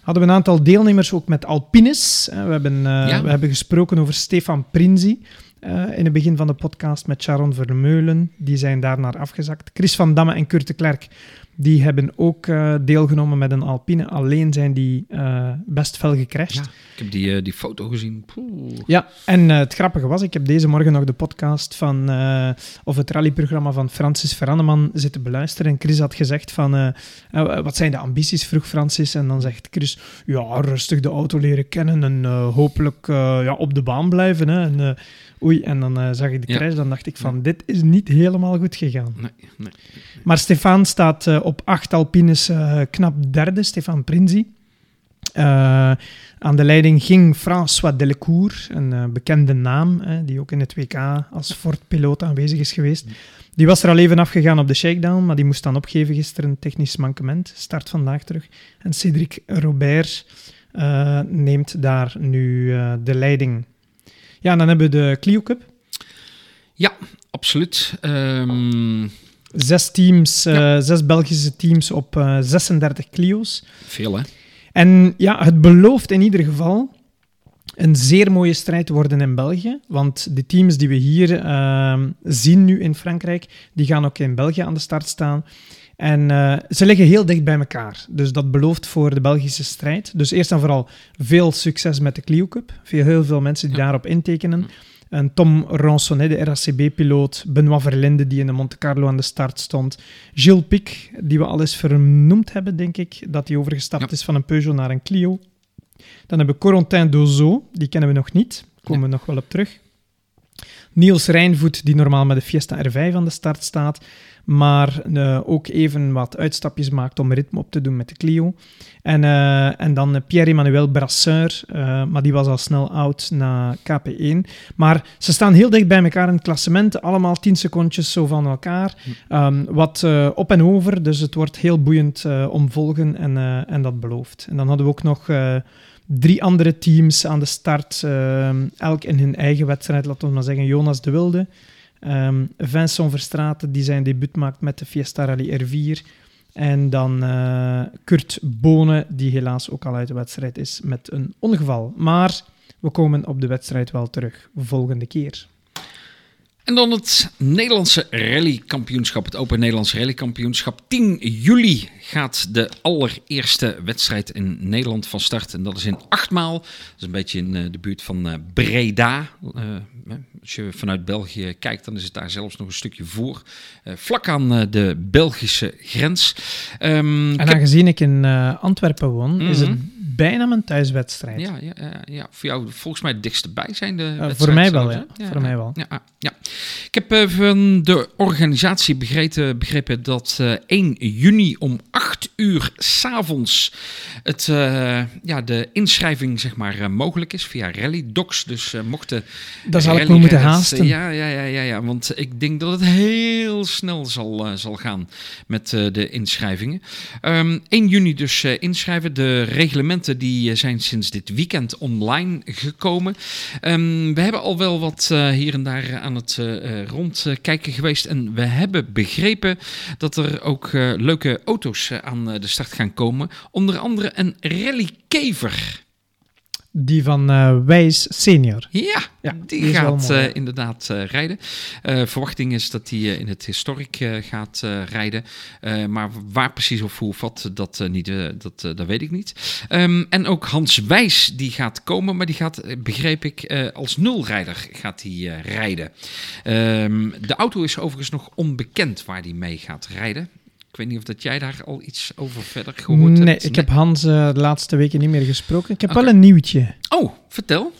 Hadden we een aantal deelnemers ook met Alpines. We hebben, uh, we hebben gesproken over Stefan Prinzi. Uh, in het begin van de podcast met Sharon Vermeulen. Die zijn daarnaar afgezakt. Chris van Damme en Kurt de Klerk die hebben ook uh, deelgenomen met een Alpine. Alleen zijn die uh, best fel gecrashed. Ja, ik heb die, uh, die foto gezien. Poeh. Ja, en het grappige was, ik heb deze morgen nog de podcast van, of het rallyprogramma van Francis Veranneman zitten beluisteren. En Chris had gezegd van, wat zijn de ambities, vroeg Francis. En dan zegt Chris, ja, rustig de auto leren kennen en hopelijk ja, op de baan blijven. Hè. En, oei, en dan zag ik de crash, ja. dan dacht ik van, dit is niet helemaal goed gegaan. Nee, nee. Maar Stefan staat op acht Alpines uh, knap derde, Stefan Prinzi. Aan de leiding ging François Delecour, een bekende naam, die ook in het WK als Ford-piloot aanwezig is geweest. Die was er al even afgegaan op de shakedown, maar die moest dan opgeven gisteren, een technisch mankement. Start vandaag terug. En Cédric Robert neemt daar nu de leiding. Ja, dan hebben we de Clio Cup. Ja, absoluut. Um Zes teams, ja. uh, zes Belgische teams op uh, 36 Clio's. Veel, hè? En ja, het belooft in ieder geval een zeer mooie strijd te worden in België. Want de teams die we hier uh, zien nu in Frankrijk, die gaan ook in België aan de start staan. En uh, ze liggen heel dicht bij elkaar. Dus dat belooft voor de Belgische strijd. Dus eerst en vooral veel succes met de Clio Cup. Veel, heel veel mensen die daarop intekenen. En Tom Ransonnet, de RACB-piloot. Benoit Verlinde, die in de Monte Carlo aan de start stond. Gilles Pic, die we al eens vernoemd hebben, denk ik. Dat hij overgestapt ja. is van een Peugeot naar een Clio. Dan hebben we Corentin Dozo, die kennen we nog niet. Daar komen we nog wel op terug. Niels Rijnvoet, die normaal met de Fiesta R5 aan de start staat maar uh, ook even wat uitstapjes maakt om ritme op te doen met de Clio. En, uh, en dan Pierre-Emmanuel Brasseur, uh, maar die was al snel oud na KP1. Maar ze staan heel dicht bij elkaar in het klassement, allemaal 10 secondjes zo van elkaar. Um, wat op en over, dus het wordt heel boeiend om volgen en, en dat belooft. En dan hadden we ook nog drie andere teams aan de start, elk in hun eigen wedstrijd, laten we maar zeggen. Jonas de Wilde, Um, Vincent Verstraeten, die zijn debuut maakt met de Fiesta Rally R4. En dan uh, Kurt Bonen, die helaas ook al uit de wedstrijd is met een ongeval. Maar we komen op de wedstrijd wel terug volgende keer. En dan het Nederlandse rallykampioenschap, het Open Nederlands Rallykampioenschap. 10 juli gaat de allereerste wedstrijd in Nederland van start. En dat is in achtmaal. Dat is een beetje in uh, de buurt van uh, Breda. Uh, als je vanuit België kijkt, dan is het daar zelfs nog een stukje voor. vlak aan de Belgische grens. Um, en aangezien ik in Antwerpen woon, mm -hmm. is het bijna mijn thuiswedstrijd. Ja, ja, ja, ja, voor jou volgens mij het dichtste bij zijn de uh, Voor mij wel, ja. ja. Voor mij wel. Ja, ja. Ik heb uh, van de organisatie begrepen, begrepen dat uh, 1 juni om 8 uur s'avonds het, uh, ja, de inschrijving zeg maar, mogelijk is via Rally Docs. Dus mochten... Daar zal ik me moeten haasten. Ja, ja, ja, ja, ja, want ik denk dat het heel snel zal, zal gaan met de inschrijvingen. Um, 1 juni dus inschrijven. De reglementen die eh, zijn sinds dit weekend online gekomen. Um, we hebben al wel wat uh, hier en daar aan het uh, rondkijken geweest. En we hebben begrepen dat er ook leuke auto's aan de start gaan komen. Onder andere een rallykever. Die van uh, Wijs Senior. Ja, ja die, die gaat uh, inderdaad uh, rijden. verwachting is dat hij in het historic gaat rijden. maar waar precies of hoe wat, dat, niet, dat, dat weet ik niet. Um, en ook Hans Wijs die gaat komen, maar die gaat, begreep ik, als nulrijder gaat hij rijden. Um, de auto is overigens nog onbekend waar hij mee gaat rijden. Ik weet niet of dat jij daar al iets over verder gehoord nee, hebt. Nee, ik heb Hans uh, de laatste weken niet meer gesproken. Ik heb okay. wel een nieuwtje. Oh, vertel.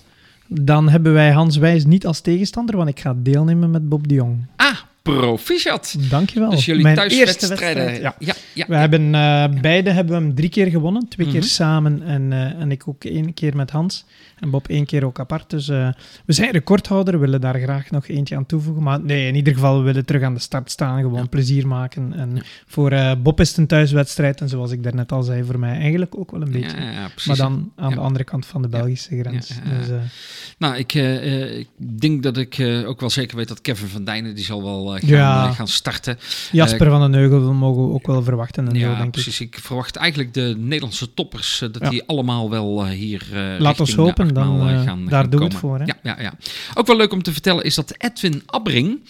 Dan hebben wij Hans Wijs niet als tegenstander, want ik ga deelnemen met Bob de Jong. Ah, proficiat. Dankjewel. Dus jullie Mijn thuiswedstrijden. Eerste ja. Ja, ja, we hebben uh, beide hebben we hem drie keer gewonnen. Twee keer -hmm. samen en, uh, en ik ook één keer met Hans. En Bob één keer ook apart. Dus uh, we zijn recordhouder. We willen daar graag nog eentje aan toevoegen. Maar nee, in ieder geval, we willen terug aan de start staan. Gewoon plezier maken. En voor Bob is het een thuiswedstrijd. En zoals ik daarnet al zei, voor mij eigenlijk ook wel een beetje. maar dan aan de andere kant van de Belgische grens. Dus, nou, ik, ik, denk dat ik ook wel zeker weet dat Kevin van Dijnen, die zal wel gaan, ja. gaan starten. Jasper uh, van den Neugel mogen we ook wel verwachten. En ja, zo, denk precies. Ik. ik. verwacht eigenlijk de Nederlandse toppers, dat ja. die allemaal wel hier Laat ons hopen, dan gaan, daar gaan doen we het voor. Hè? Ja, ja, ja. Ook wel leuk om te vertellen is dat Edwin Abbring,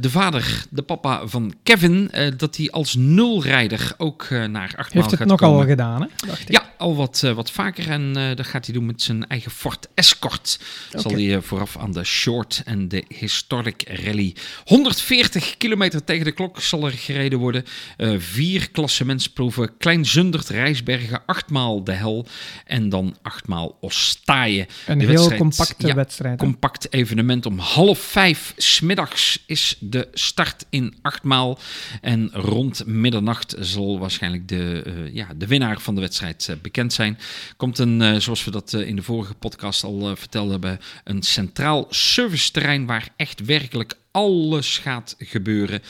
de vader, de papa van Kevin, dat hij als nulrijder ook naar achtmaal Heeft het gaat nogal komen. gedaan, hè? Dacht ik. Ja, al wat, wat vaker. En dat gaat hij doen met zijn eigen Ford Escort. Okay. Zal hij vooraf aan de Short en de Historic Rally 140 kilometer tegen de klok zal er gereden worden. Uh, vier klassementsproeven. Klein Zundert, Rijsbergen, achtmaal de Hel en dan achtmaal Ostaaien. Een heel wedstrijd, compacte ja, wedstrijd. Compact evenement. Om half vijf smiddags is de start in achtmaal. En rond middernacht zal waarschijnlijk de, uh, ja, de winnaar van de wedstrijd uh, bekend zijn. Komt een, zoals we dat in de vorige podcast al verteld hebben, een centraal serviceterrein waar echt werkelijk alles gaat gebeuren.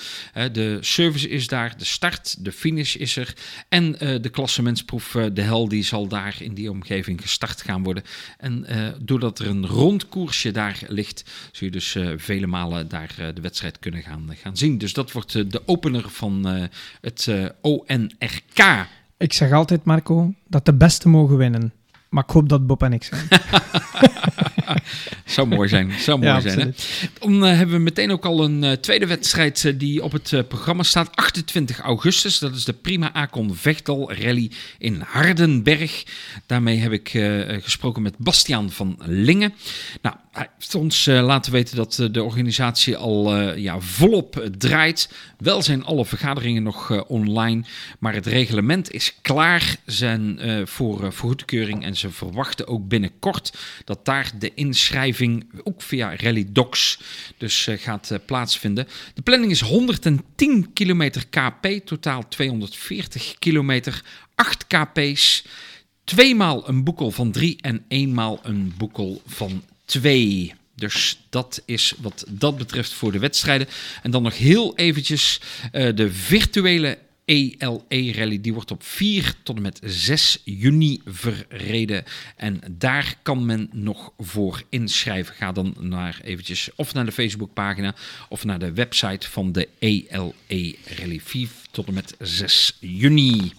De service is daar, de start, de finish is er. En uh, de klassementsproef, uh, de hel, die zal daar in die omgeving gestart gaan worden. En doordat er een rond koersje daar ligt, zul je dus vele malen daar de wedstrijd kunnen gaan, gaan zien. Dus dat wordt de opener van het ONRK. Ik zeg altijd, Marco, dat de beste mogen winnen. Maar ik hoop dat Bob en ik zijn. zou mooi zijn. Zou mooi ja, zijn. Hè? Dan uh, hebben we meteen ook al een uh, tweede wedstrijd uh, die op het programma staat. 28 augustus. Dat is de Prima Acon Vechtel Rally in Hardenberg. Daarmee heb ik gesproken met Bastiaan van Lingen. Nou, hij heeft ons laten weten dat de organisatie al ja, volop draait. Wel zijn alle vergaderingen nog online. Maar het reglement is klaar zijn, voor, voor goedkeuring. En ze verwachten ook binnenkort dat daar de inschrijving ook via Rally Docs dus uh, gaat uh, plaatsvinden. De planning is 110 kilometer KP, totaal 240 kilometer, 8 KP's, tweemaal een boekel van 3 en eenmaal een boekel van 2. Dus dat is wat dat betreft voor de wedstrijden. En dan nog heel eventjes uh, de virtuele ELE-rally. Die wordt op 4 tot en met 6 juni verreden. En daar kan men nog voor inschrijven. Ga dan naar eventjes of naar de Facebookpagina of naar de website van de ELE-rally. 4 tot en met 6 juni.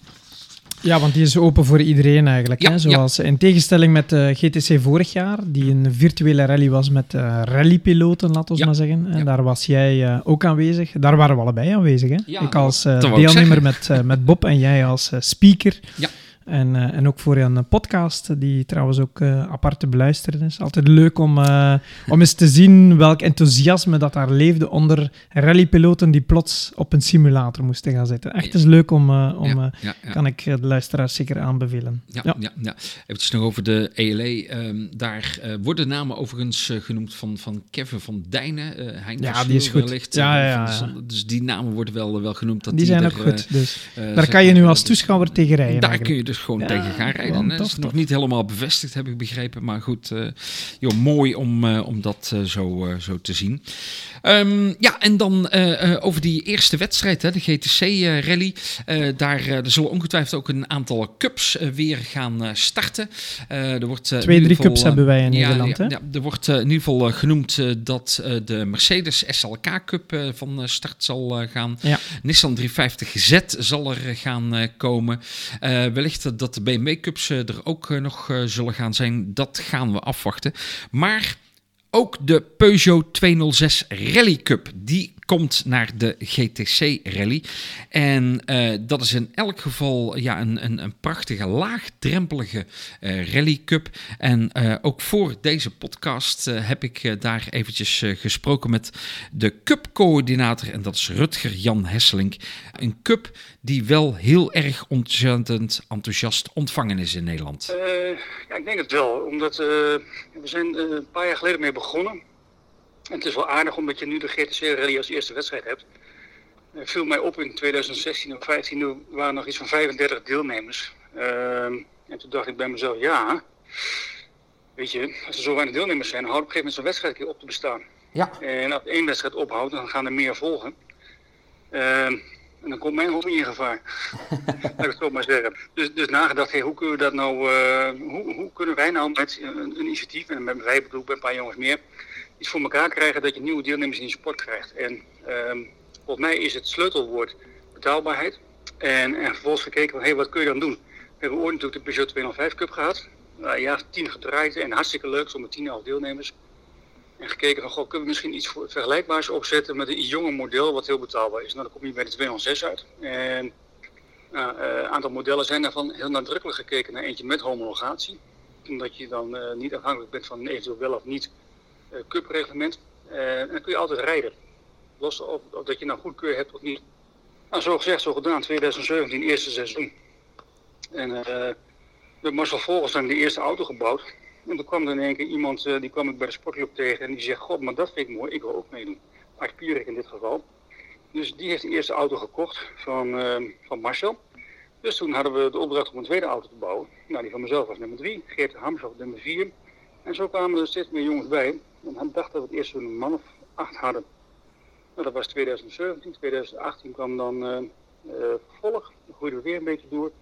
Ja, want die is open voor iedereen eigenlijk. Ja, hè? Zoals ja. in tegenstelling met uh, GTC vorig jaar, die een virtuele rally was met uh, rallypiloten, laten we ja. maar zeggen. En daar was jij uh, ook aanwezig. Daar waren we allebei aanwezig. Hè? Ik als deelnemer met, met Bob en jij als speaker. Ja. En, uh, en ook voor een podcast, die trouwens ook uh, apart te beluisteren is. Altijd leuk om, uh, om eens te zien welk enthousiasme dat daar leefde onder rallypiloten die plots op een simulator moesten gaan zitten. Echt is leuk om, om ja, ja, ja. kan ik de luisteraars zeker aanbevelen. Ja, ja. ja. Eventjes nog over de ELE. Um, daar worden namen overigens genoemd van, van Kevin van Dijnen. Hein ja, die is goed. Wellicht, ja, ja, ja, van, dus die namen worden wel, wel genoemd. Dat die, die zijn er, ook goed. Dus daar kan je nu als toeschouwer tegen rijden. Daar kun je dus gewoon ja, tegen gaan rijden. Dat is nog niet helemaal bevestigd, heb ik begrepen. Maar goed, uh, joh, mooi om, uh, om dat uh, zo, zo te zien. Um, ja, en dan over die eerste wedstrijd, hè, de GTC-rally. daar er zullen ongetwijfeld ook een aantal cups weer gaan starten. er wordt, Twee, drie cups hebben wij in ja, Nederland. Ja, hè? ja, er wordt in ieder geval genoemd dat de Mercedes SLK Cup van start zal gaan. Nissan 350Z zal er gaan komen. wellicht dat de BMW Cups er ook nog zullen gaan zijn. Dat gaan we afwachten. Maar ook de Peugeot 206 Rally Cup, die komt naar de GTC Rally. En uh, dat is in elk geval ja, een, een, een prachtige, laagdrempelige uh, Rally Cup. En uh, ook voor deze podcast heb ik daar eventjes gesproken met de Cup-coördinator. En dat is Rutger Jan Hesselink. Een cup die wel heel erg ontzettend enthousiast ontvangen is in Nederland. ja, ik denk het wel. Omdat we zijn een paar jaar geleden mee begonnen. En het is wel aardig omdat je nu de GTC Rally als eerste wedstrijd hebt. Het viel mij op in 2016 of 2015, waren nog iets van 35 deelnemers. Ehm, en toen dacht ik bij mezelf, ja, weet je, als er zo weinig deelnemers zijn, houdt op een gegeven moment zo'n wedstrijd een keer op te bestaan. Ja. En als één wedstrijd ophoudt, dan gaan er meer volgen. Ehm, en dan komt mijn hobby in gevaar. Laat ik het zo maar zeggen. Dus, dus nagedacht, hey, hoe kunnen we dat nou, uh, hoe, hoe, kunnen wij nou met een, een initiatief, en met wij bedoel ik een paar jongens meer, iets voor elkaar krijgen dat je nieuwe deelnemers in je sport krijgt. En um, volgens mij is het sleutelwoord betaalbaarheid. En, en vervolgens gekeken van, hé, wat kun je dan doen? We hebben ooit natuurlijk de Peugeot 205 Cup gehad. Uh, ja, tien gedraaid en hartstikke leuk, zonder tien elf deelnemers. En gekeken van, kunnen we misschien iets vergelijkbaars opzetten met een jonge model wat heel betaalbaar is. Nou, dan kom je bij de 206 uit. En nou, een uh, aantal modellen zijn daarvan heel nadrukkelijk gekeken naar eentje met homologatie. Omdat je dan uh, niet afhankelijk bent van eventueel wel of niet cupreglement. Uh, en dan kun je altijd rijden. Los of dat je nou goedkeur hebt of niet. Nou, zo gezegd, zo gedaan. 2017, eerste seizoen. En uh, met Marcel Volgens dan de eerste auto gebouwd. En toen kwam er in één keer iemand, die kwam ik bij de sportclub tegen. En die zegt, god, maar dat vind ik mooi. Ik wil ook meedoen. Art Pierik in dit geval. Dus die heeft de eerste auto gekocht van, van Marcel. Dus toen hadden we de opdracht om een tweede auto te bouwen. Nou, die van mezelf was nummer drie. Geert Hams was nummer vier. En zo kwamen er steeds meer jongens bij. Hij dacht dat we het eerst een man of acht hadden. Dat was 2017. 2018 kwam dan uh, uh, vervolg. Dan we weer een beetje door.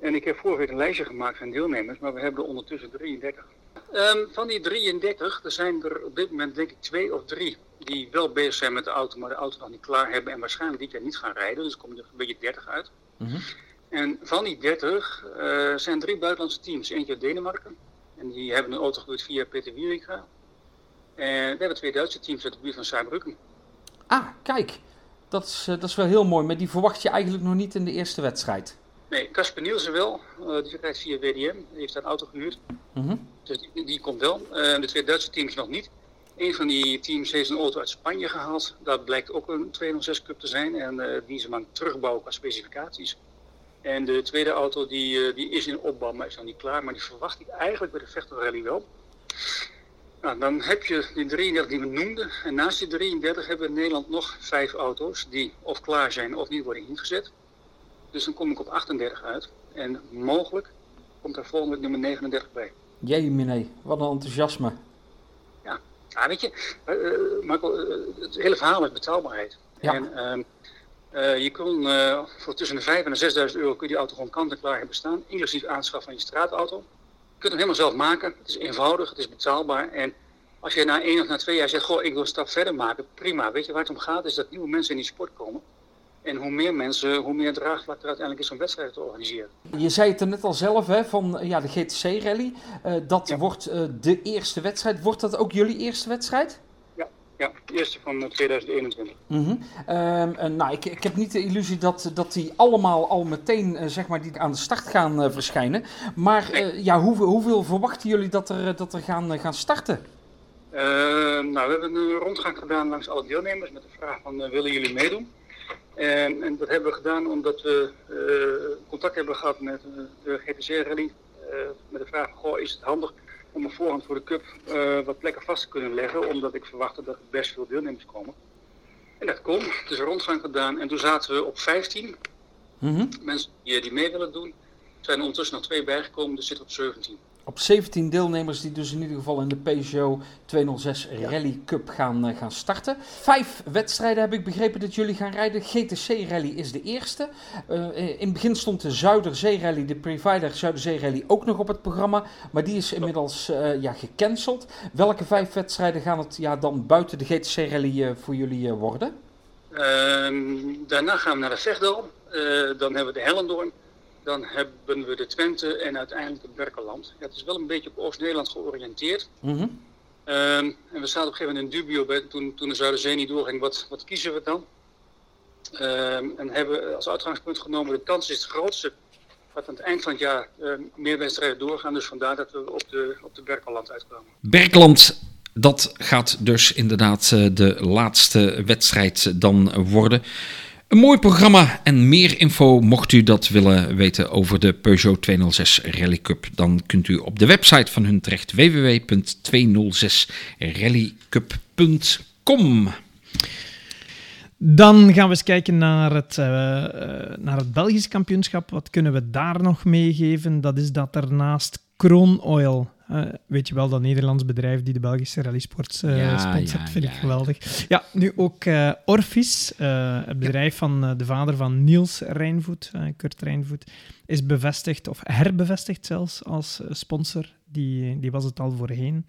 En ik heb vorige week een lijstje gemaakt van deelnemers, maar we hebben er ondertussen 33. Um, van die 33, er zijn er op dit moment denk ik twee of drie die wel bezig zijn met de auto, maar de auto nog niet klaar hebben en waarschijnlijk dit jaar niet gaan rijden. Dus komen er een beetje 30 uit. Mm -hmm. En van die 30 uh, zijn drie buitenlandse teams. Eentje uit Denemarken. En die hebben een auto gehuurd via Peter Wieringa. En we hebben twee Duitse teams uit de buurt van Saarbrücken. Ah, kijk. Dat is, uh, dat is wel heel mooi, maar die verwacht je eigenlijk nog niet in de eerste wedstrijd. Nee, Casper Nielsen wel. Uh, die rijdt via WDM. Die heeft daar een auto gehuurd. Mm -hmm. Dus die, die, komt wel. Uh, de twee Duitse teams nog niet. Een van die teams heeft een auto uit Spanje gehaald. Dat blijkt ook een 206 Cup te zijn. En uh, die ze maar terugbouwen qua specificaties. En de tweede auto die, die is in opbouw, maar is nog niet klaar. Maar die verwacht ik eigenlijk bij de Vechter Rally wel. Nou, dan heb je die 33 die we noemden. En naast die 33 hebben we in Nederland nog vijf auto's die of klaar zijn of niet worden ingezet. Dus dan kom ik op 38 uit. En mogelijk komt daar volgende nummer 39 bij. Jee, meneer, wat een enthousiasme. Ja, ja weet je, uh, Marco, uh, het hele verhaal is betaalbaarheid. Ja. En uh, je kon voor tussen de 5 en de 6.000 euro kun je die auto gewoon kant en klaar hebben staan. Inclusief aanschaf van je straatauto. Je kunt hem helemaal zelf maken. Het is eenvoudig, het is betaalbaar. En als je na één of na twee jaar zegt, goh, ik wil een stap verder maken, prima. Weet je waar het om gaat, is dat nieuwe mensen in die sport komen. En hoe meer mensen, hoe meer draagvlak er uiteindelijk is om wedstrijden te organiseren. Je zei het er net al zelf, hè, van ja, de GTC-rally. Uh, dat ja. wordt uh, de eerste wedstrijd. Wordt dat ook jullie eerste wedstrijd? Ja, de eerste van 2021. Mm -hmm. uh, nou, ik, ik heb niet de illusie dat, dat die allemaal al meteen uh, zeg maar, die aan de start gaan verschijnen. Maar nee. ja, hoe, hoeveel verwachten jullie dat er, dat er gaan, gaan starten? nou, we hebben een rondgang gedaan langs alle deelnemers met de vraag van willen jullie meedoen? En, en, dat hebben we gedaan omdat we contact hebben gehad met de GTC-rally. Met de vraag: goh, is het handig om op voorhand voor de Cup uh, wat plekken vast te kunnen leggen? Omdat ik verwachtte dat er best veel deelnemers komen. En dat kon. Het is een rondgang gedaan. En toen zaten we op 15 mm -hmm. mensen die, die mee willen doen. Er zijn er ondertussen nog twee bijgekomen, dus zitten op 17 op 17 deelnemers die dus in ieder geval in de Peugeot 206 Rally Cup gaan, uh, gaan starten. Vijf wedstrijden heb ik begrepen dat jullie gaan rijden. GTC Rally is de eerste. Uh, in het begin stond de Zuiderzee Rally, de Provider Zuiderzee Rally ook nog op het programma. Maar die is inmiddels uh, ja, gecanceld. Welke vijf wedstrijden gaan het ja, dan buiten de GTC Rally voor jullie worden? Ehm, daarna gaan we naar de Vechtdal. dan hebben we de Hellendoorn. Dan hebben we de Twente en uiteindelijk het Berkeland. Ja, het is wel een beetje op Oost-Nederland georiënteerd. Mhm. Ehm, en we zaten op een gegeven moment in dubio bij, toen, toen de Zuiderzee niet doorging. Wat, wat kiezen we dan? Ehm, en hebben als uitgangspunt genomen, de kans is het grootste dat aan het eind van het jaar ehm, meer wedstrijden doorgaan. Dus vandaar dat we op de, op de Berkeland uitkwamen. Berkeland, dat gaat dus inderdaad eh, de laatste wedstrijd dan worden. Een mooi programma en meer info mocht u dat willen weten over de Peugeot 206 Rally Cup. Dan kunt u op de website van hun terecht www.206rallycup.com. Dan gaan we eens kijken naar het, uh, naar het Belgisch kampioenschap. Wat kunnen we daar nog meegeven? Dat is dat er naast Kroon Oil uh, weet je wel, dat Nederlands bedrijf die de Belgische rallysport uh, ja, sponsort, ja, vind ja, ik geweldig. Ja, nu ook uh, Orfis, het bedrijf van de vader van Niels Rijnvoet, Kurt Rijnvoet, is bevestigd, of herbevestigd zelfs, als sponsor. Die, die was het al voorheen.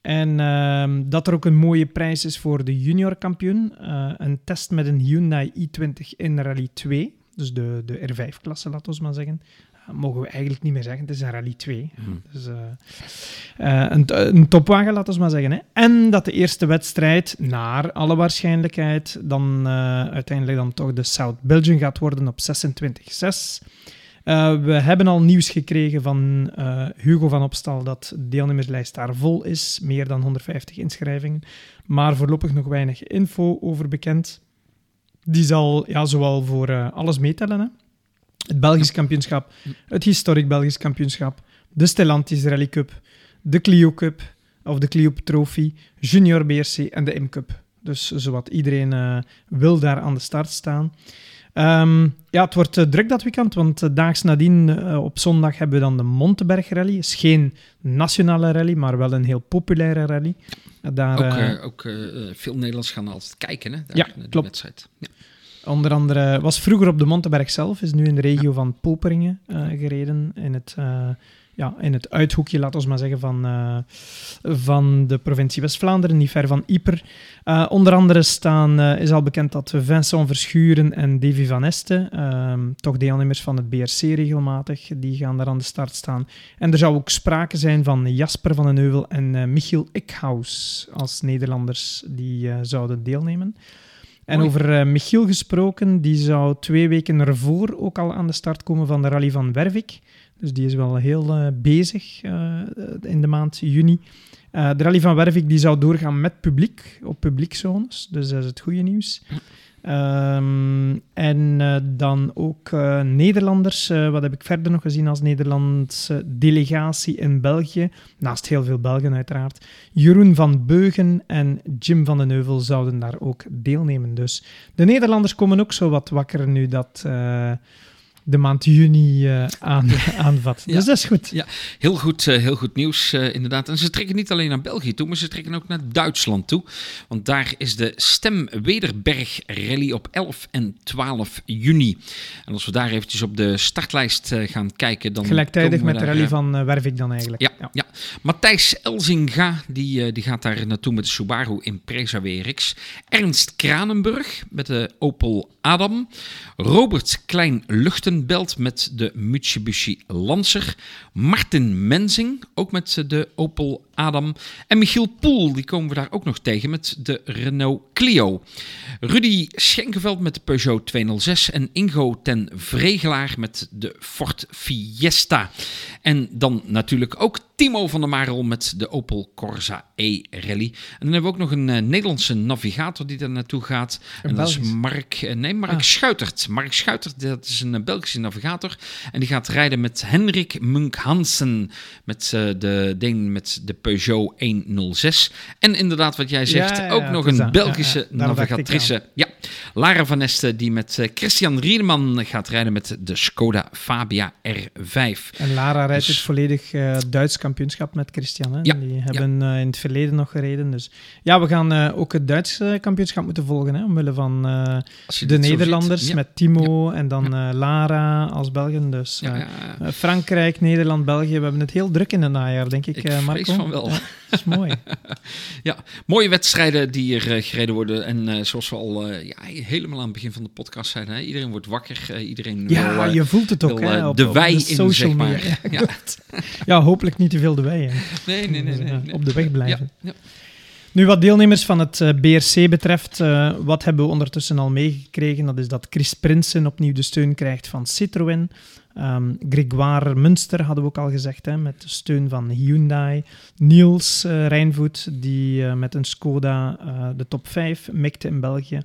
En uh, dat er ook een mooie prijs is voor de junior kampioen. een test met een Hyundai i20 in Rally 2. Dus de, de R5-klasse, laten we maar zeggen mogen we eigenlijk niet meer zeggen. Het is een Rally 2. Hmm. Dus, uh, uh, een, een, topwagen, laten we maar zeggen. Hè. En dat de eerste wedstrijd, naar alle waarschijnlijkheid, dan uh, uiteindelijk dan toch de South Belgium gaat worden op 26-6. we hebben al nieuws gekregen van Hugo van Opstal dat de deelnemerslijst daar vol is. Meer dan 150 inschrijvingen. Maar voorlopig nog weinig info over bekend. Die zal ja, zowel voor alles meetellen. Hè het Belgisch kampioenschap, het historisch Belgisch kampioenschap, de Stellantis Rally Cup, de Clio Cup of de Clio Trophy, Junior BRC en de M-Cup. Dus zowat iedereen uh, wil daar aan de start staan. Um, ja, het wordt uh, druk dat weekend, want uh, daags nadien op zondag hebben we dan de Monteberg Rally. Het is geen nationale rally, maar wel een heel populaire rally. Daar, ook, ook veel Nederlanders gaan altijd kijken, hè? Daar, ja, klopt. Wedstrijd. Ja. Onder andere was vroeger op de Monteberg zelf, is nu in de regio van Poperingen uh, gereden. In het, uh, ja, in het uithoekje, laten we maar zeggen, van, uh, van de provincie West-Vlaanderen, niet ver van Yper. onder andere staan, is al bekend dat Vincent Verschuren en Davy Van Este, ehm, toch deelnemers van het BRC regelmatig, die gaan daar aan de start staan. En er zou ook sprake zijn van Jasper van den Heuvel en Michiel Eckhaus als Nederlanders die zouden deelnemen. En over uh, Michiel gesproken, die zou twee weken ervoor ook al aan de start komen van de rally van Wervik. Dus die is wel heel uh, bezig uh, in de maand juni. de rally van Wervik die zou doorgaan met publiek, op publiekzones. Dus dat is het goede nieuws. Um, en uh, dan ook uh, Nederlanders. Uh, wat heb ik verder nog gezien als Nederlandse delegatie in België? Naast heel veel Belgen uiteraard. Jeroen van Beugen en Jim van den Heuvel zouden daar ook deelnemen. Dus de Nederlanders komen ook zo wat wakker nu dat de maand juni uh, aan, aanvat. Ja. Dus dat is goed. Ja, heel goed, uh, heel goed nieuws uh, inderdaad. En ze trekken niet alleen naar België toe, maar ze trekken ook naar Duitsland toe. Want daar is de Stem Wederberg Rally op 11 en 12 juni. En als we daar eventjes op de startlijst gaan kijken... Dan Gelijktijdig met de rally van Wervik dan eigenlijk. Ja, ja. ja. Matthijs Elzinga, die, die gaat daar naartoe met de Subaru Impreza WRX. Ernst Kranenburg met de Opel Adam. Robert Klein Belt met de Mitsubishi Lancer. Martin Menzing, ook met de Opel Adam. En Michiel Poel, die komen we daar ook nog tegen met de Renault Clio. Rudy Schenkeveld met de Peugeot 206 en Ingo ten Vregelaar met de Ford Fiesta. En dan natuurlijk ook Timo van der Marel met de Opel Corsa E-Rally. En dan hebben we ook nog een uh, Nederlandse navigator die daar naartoe gaat. en dat is Mark, uh, nee, Mark ah. Schuitert. Mark Schuitert, dat is een uh, Belgische navigator. En die gaat rijden met Henrik Munk Hansen. Met de ding met de Peugeot 106. En inderdaad, wat jij zegt, ja, ja, ook nog een Belgische navigatrice. Ja, Lara van Este, die met Christian Riedeman gaat rijden met de Skoda Fabia R5. En Lara rijdt dus, het volledig Duits kampioenschap met Christian. Hè? Ja, die hebben uh, in het verleden nog gereden. Dus ja, we gaan uh, ook het Duitse kampioenschap moeten volgen. Hè? Omwille van uh, de Nederlanders ja. met Timo en dan Lara als Belgen. Dus Frankrijk, Nederland, België. We hebben het heel druk in het najaar, denk ik, ik Marco. van wel. Dat is mooi. Ja, mooie wedstrijden die er eh, gereden worden. En eh, zoals we al eh, ja, helemaal aan het begin van de podcast zeiden, hè, iedereen wordt wakker. iedereen Ja, wil, je voelt het ook, wil, hè? Op, de wei in, social zeg maar. media. Ja, Ja. hopelijk niet te veel de wei. hè. Nee, nee, nee. Nee, nee. Op de weg blijven. Ja. Nu, wat deelnemers van het BRC betreft, wat hebben we ondertussen al meegekregen? Dat is dat Chris Prinsen opnieuw de steun krijgt van Citroën. Ehm Grégoire Munster hadden we ook al gezegd, hè, met de steun van Hyundai. Niels uh, Rijnvoet, die uh, met een Skoda uh, de top 5 mikte in België.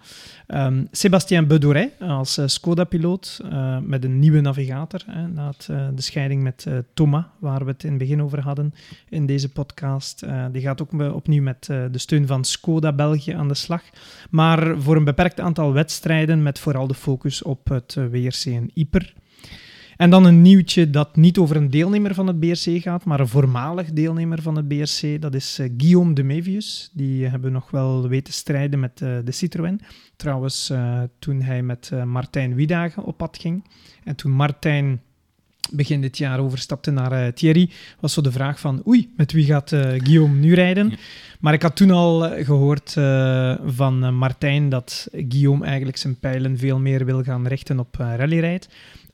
Um, Sébastien Bedouret als Skoda-piloot met een nieuwe navigator. Hè, na het, de scheiding met Thomas, waar we het in het begin over hadden in deze podcast. die gaat ook opnieuw met de steun van Skoda België aan de slag. Maar voor een beperkt aantal wedstrijden met vooral de focus op het WRC en Yper. En dan een nieuwtje dat niet over een deelnemer van het BRC gaat, maar een voormalig deelnemer van het BRC. Dat is uh, Guillaume de Mevius. Die hebben nog wel weten strijden met uh, de Citroën. Trouwens, uh, toen hij met Martijn Wiedagen op pad ging. En toen Martijn begin dit jaar overstapte naar Thierry, was zo de vraag van oei, met wie gaat Guillaume nu rijden? Ja. Maar ik had toen al gehoord van Martijn dat Guillaume eigenlijk zijn pijlen veel meer wil gaan richten op rallyrijd.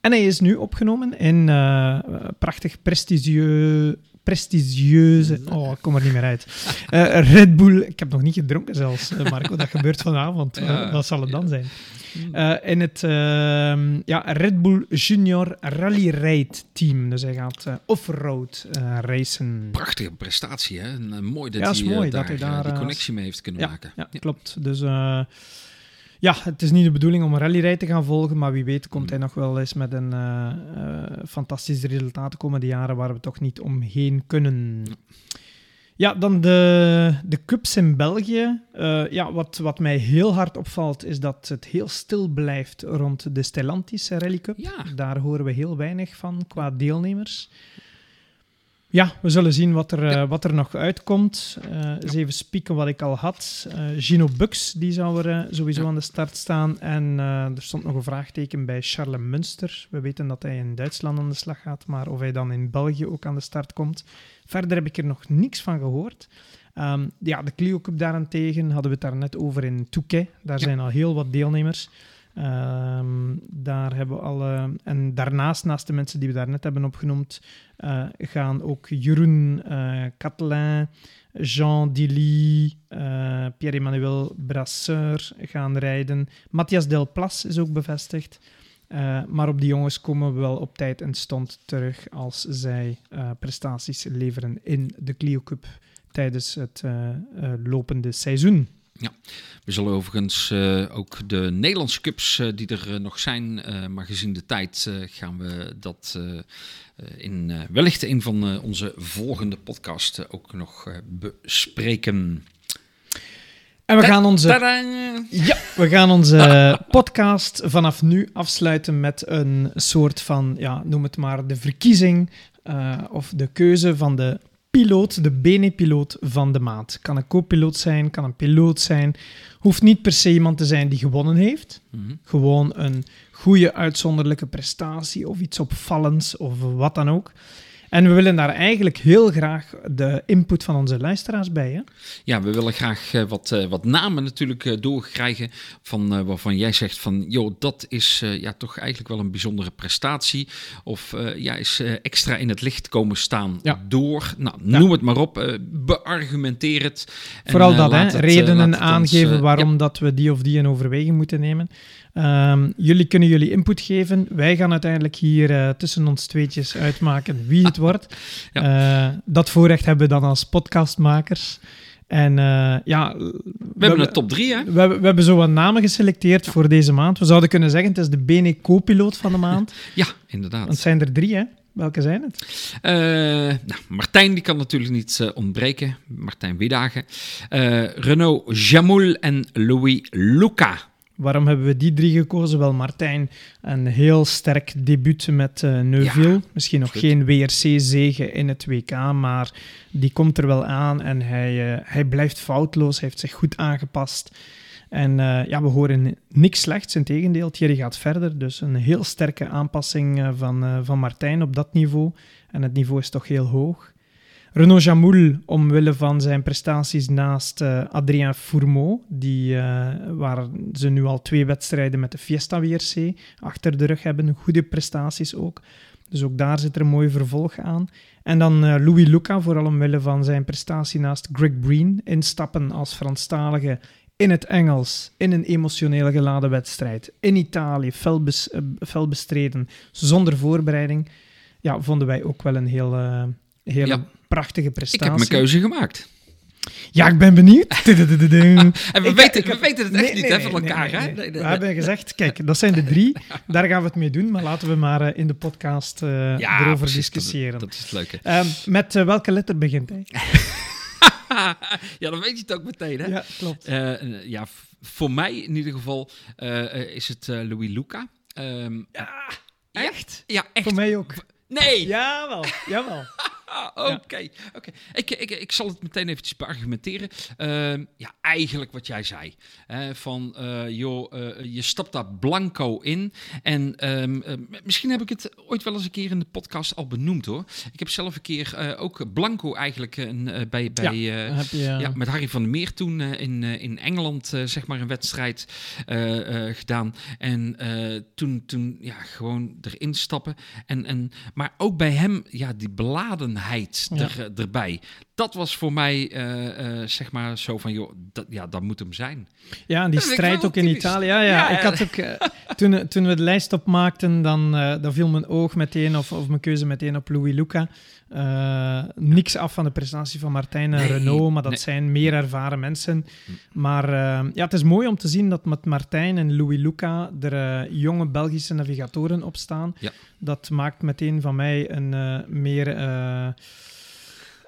En hij is nu opgenomen in uh, prachtig prestigieux, prestigieuze... Oh, ik kom er niet meer uit. Uh, Red Bull... Ik heb nog niet gedronken zelfs, Marco. Dat gebeurt vanavond. Ja, wat zal het dan zijn? Uh, in het uh, ja, Red Bull Junior Rally Raid Team. Dus hij gaat off-road racen. Prachtige prestatie, hè? En, mooi dat, ja, hij, mooi daar, dat hij daar die connectie mee heeft kunnen maken. Ja, ja. klopt. Dus ja, het is niet de bedoeling om een rallyrij te gaan volgen, maar wie weet komt hij nog wel eens met een uh, uh, fantastisch resultaat de komende jaren waar we toch niet omheen kunnen. Ja, dan de, de cups in België. Uh, ja, wat, wat mij heel hard opvalt is dat het heel stil blijft rond de Stellantis Rally Cup. Ja. Daar horen we heel weinig van qua deelnemers. Ja, we zullen zien wat er, ja. uh, wat er nog uitkomt. Uh, eens even spieken wat ik al had. Uh, Gino Bux, die zou er sowieso aan de start staan. En er stond nog een vraagteken bij Charles Munster. We weten dat hij in Duitsland aan de slag gaat, maar of hij dan in België ook aan de start komt. Verder heb ik er nog niks van gehoord. Um, ja, de Clio Cup daarentegen hadden we het daar net over in Touquet. Daar ja. zijn al heel wat deelnemers. Um, daar hebben we alle, en daarnaast, naast de mensen die we daarnet hebben opgenoemd, uh, gaan ook Jeroen uh, Jean Dilly, uh, Pierre-Emmanuel Brasseur gaan rijden. Matthias Delplas is ook bevestigd. Maar op die jongens komen we wel op tijd en stond terug als zij prestaties leveren in de Clio Cup tijdens het lopende seizoen. Ja, we zullen overigens uh, ook de Nederlandse cups uh, die er uh, nog zijn, maar gezien de tijd gaan we dat in wellicht een van onze volgende podcasts ook nog bespreken. En we gaan onze, ja, we gaan onze podcast vanaf nu afsluiten met een soort van, ja, noem het maar, de verkiezing of de keuze van de piloot, de bene-piloot van de maand. Kan een co-piloot zijn, kan een piloot zijn. Hoeft niet per se iemand te zijn die gewonnen heeft. Mm-hmm. Gewoon een goede uitzonderlijke prestatie of iets opvallends of wat dan ook. En we willen daar eigenlijk heel graag de input van onze luisteraars bij. Hè? Ja, we willen graag uh, wat, uh, wat namen natuurlijk uh, doorkrijgen van waarvan jij zegt van, joh, dat is ja, toch eigenlijk wel een bijzondere prestatie. Of ja, is extra in het licht komen staan ja. door. Nou, noem ja. het maar op, beargumenteer het. Vooral en, dat, hè? Het, redenen aangeven ons, waarom ja. dat we die of die in overweging moeten nemen. Um, jullie kunnen jullie input geven. Wij gaan uiteindelijk hier uh, tussen ons tweetjes uitmaken wie het wordt. Ja. Uh, dat voorrecht hebben we dan als podcastmakers. En uh, ja... We, we hebben een top drie, hè? We, we, hebben zo wat namen geselecteerd ja. voor deze maand. We zouden kunnen zeggen, het is de BNE co-piloot van de maand. ja, inderdaad. Het zijn er drie, hè? Welke zijn het? Uh, nou, Martijn die kan natuurlijk niet uh, ontbreken. Martijn Wiedagen. Uh, Renaud Jamoul en Louis Luca. Waarom hebben we die drie gekozen? Wel, Martijn, een heel sterk debuut met uh, Neuville. Ja, Misschien nog geen WRC-zege in het WK, maar die komt er wel aan en hij, uh, hij blijft foutloos, hij heeft zich goed aangepast. En uh, ja, we horen niks slechts, in tegendeel, Thierry gaat verder. Dus een heel sterke aanpassing van, van Martijn op dat niveau. En het niveau is toch heel hoog. Renaud Jamoul, omwille van zijn prestaties naast uh, Adrien Fourmeau, die, uh, waar ze nu al twee wedstrijden met de Fiesta WRC achter de rug hebben. Goede prestaties ook. Dus ook daar zit er een mooi vervolg aan. En dan uh, Louis Luca, vooral omwille van zijn prestatie naast Greg Breen, instappen als Franstalige in het Engels, in een emotioneel geladen wedstrijd, in Italië, fel, fel bestreden, zonder voorbereiding. Ja, vonden wij ook wel een heel, hele ja prachtige prestatie. Ik heb mijn keuze gemaakt. Ja, ik ben benieuwd. en we, weten, we weten het echt niet hè, van elkaar. hè? we hebben gezegd, kijk, dat zijn de drie. Daar gaan we het mee doen. Maar laten we maar uh, in de podcast uh, ja, erover precies, discussiëren. Dat, dat, is het leuke. Uh, met uh, welke letter begint hij? ja, dan weet je het ook meteen. Hè? Ja, klopt. ja, voor mij in ieder geval is het Louis Luca. Um, ja, echt? Ja, echt. Voor mij ook. Nee! Jawel, jawel. Oké, oké. Ik, ik, ik zal het meteen eventjes beargumenteren. Uh, ja, eigenlijk wat jij zei. Hè, van, uh, joh, uh, je stapt daar blanco in. En um, misschien heb ik het ooit wel eens een keer in de podcast al benoemd hoor. Ik heb zelf een keer ook blanco eigenlijk een, bij, bij ja, je, ja, met Harry van der Meer toen in, in Engeland zeg maar een wedstrijd gedaan. En toen, toen ja, gewoon erin stappen. En, en, maar ook bij hem, ja, die beladenheid er, erbij. Dat was voor mij, uh, uh, zeg maar, zo van, joh, dat, ja, dat moet hem zijn. Ja, en die strijd ook in Italië. Ja, ja, ik had ook, uh, toen, toen we de lijst opmaakten, dan, dan viel mijn oog meteen, of, of mijn keuze meteen op Louis Luca. niks af van de prestatie van Martijn en Renault, maar dat zijn meer ervaren mensen. Hm. Maar ja, het is mooi om te zien dat met Martijn en Louis Luca er jonge Belgische navigatoren op staan. Ja. Dat maakt meteen van mij een meer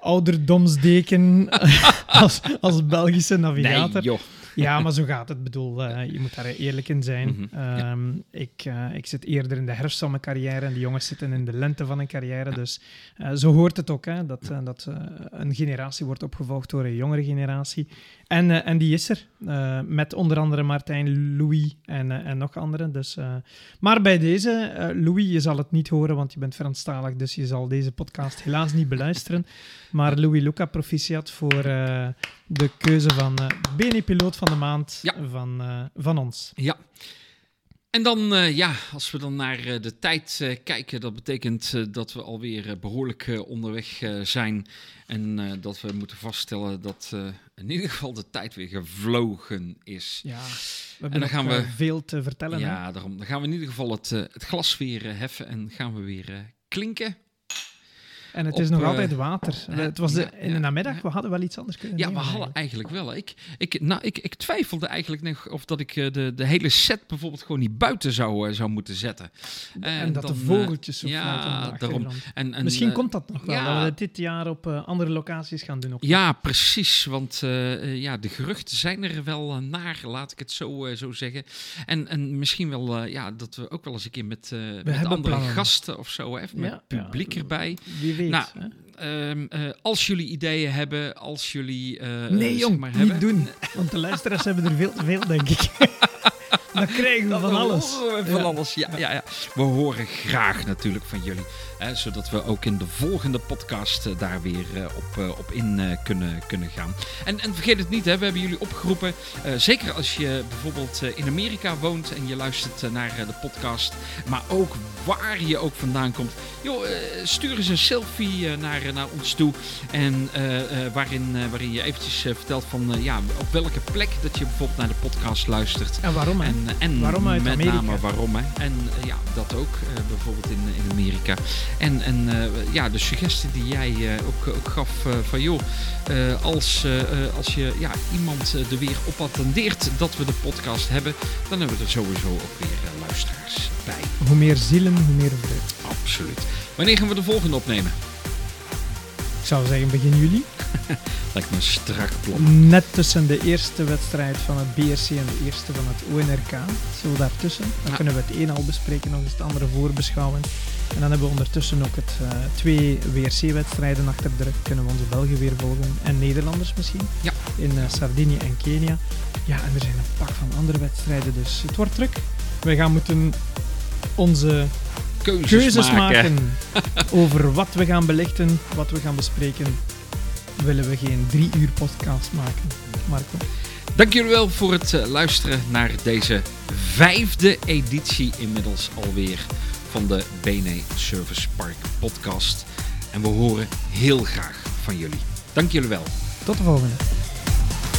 ouderdomsdeken als, als Belgische navigator. Nee, ja, maar zo gaat het. Ik bedoel, uh, je moet daar eerlijk in zijn. Mm -hmm, um, ik, uh, ik zit eerder in de herfst van mijn carrière en de jongens zitten in de lente van hun carrière. Ja. Dus uh, zo hoort het ook, hè, dat, dat een generatie wordt opgevolgd door een jongere generatie. En, en die is er, met onder andere Martijn, Louis en, en nog anderen. Dus, maar bij deze, Louis, je zal het niet horen, want je bent Franstalig, dus je zal deze podcast helaas niet beluisteren. Maar Louis Luca, proficiat voor de keuze van uh, Beni Piloot van de Maand ja. van, van ons. Ja. En dan, uh, ja, als we dan naar uh, de tijd uh, kijken, dat betekent dat we alweer behoorlijk onderweg zijn. En dat we moeten vaststellen dat in ieder geval de tijd weer gevlogen is. Ja, we hebben en dan gaan we veel te vertellen. Ja, hè? daarom. Dan gaan we in ieder geval het, het glas weer heffen en gaan we weer klinken. En het is nog altijd water. het was de, in de namiddag, we hadden wel iets anders kunnen Ja, we hadden eigenlijk wel. Ik, ik, nou, ik, ik twijfelde eigenlijk nog of dat ik eh, de, de hele set bijvoorbeeld gewoon niet buiten zou, zou moeten zetten. En, en dat dan, de vogeltjes zo ja, daarom. En, en, Misschien komt dat nog wel, ja, dat we dit jaar op andere locaties gaan doen. Ook. Ja, precies. Want ja, de geruchten zijn er wel naar, laat ik het zo, zo zeggen. En, en misschien wel ja, dat we ook wel eens een keer met, met andere plannen. gasten of zo, hè, met publiek erbij. Wie weet. Nou, um, uh, als jullie ideeën hebben, als jullie. Uh, nee, jong, maar niet hebben. doen. Want de luisteraars hebben er veel te veel, denk ik. Dan krijgen we van alles. van alles, ja, ja, ja. We horen graag natuurlijk van jullie. Hè, zodat we ook in de volgende podcast uh, daar weer uh, op, uh, op in kunnen, kunnen gaan. En, en vergeet het niet, hè, we hebben jullie opgeroepen. zeker als je bijvoorbeeld in Amerika woont en je luistert naar de podcast. Maar ook waar je ook vandaan komt. Joh, stuur eens een selfie naar, naar ons toe. En waarin, waarin je eventjes vertelt van ja, op welke plek dat je bijvoorbeeld naar de podcast luistert. En waarom? En, en waarom uit met Amerika? name waarom. Hè? En ja, dat ook bijvoorbeeld in, in Amerika. En, en uh, ja, de suggestie die jij ook, ook, gaf van joh, als, als je ja, iemand er weer op attendeert dat we de podcast hebben, dan hebben we er sowieso ook weer luisteraars bij. Hoe meer zielen, hoe meer vreugde. Absoluut. Wanneer gaan we de volgende opnemen? Ik zou zeggen begin juli. Lijkt me strak plan. Net tussen de eerste wedstrijd van het BRC en de eerste van het ONRK. Zo daartussen. Dan ja. kunnen we het een al bespreken, nog eens het andere voorbeschouwen. En dan hebben we ondertussen ook het, uh, twee WRC-wedstrijden achter de rug. Kunnen we onze Belgen weer volgen. En Nederlanders misschien. Ja. In uh, Sardinië en Kenia. Ja, en er zijn een pak van andere wedstrijden. Dus het wordt druk. Wij gaan moeten onze keuzes, keuzes maken, maken over wat we gaan belichten, wat we gaan bespreken. willen we geen drie uur podcast maken. Marco. Dank jullie wel voor het eh, luisteren naar deze vijfde editie inmiddels alweer van de BNE Service Park podcast. En we horen heel graag van jullie. Dank jullie wel. Tot de volgende.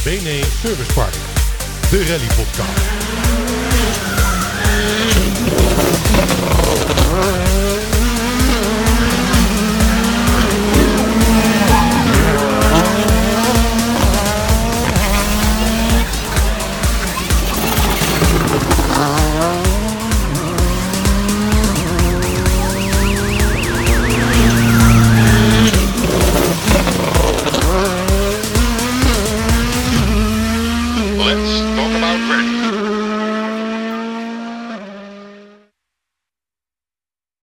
BNE Service Park, de Rally Podcast. good.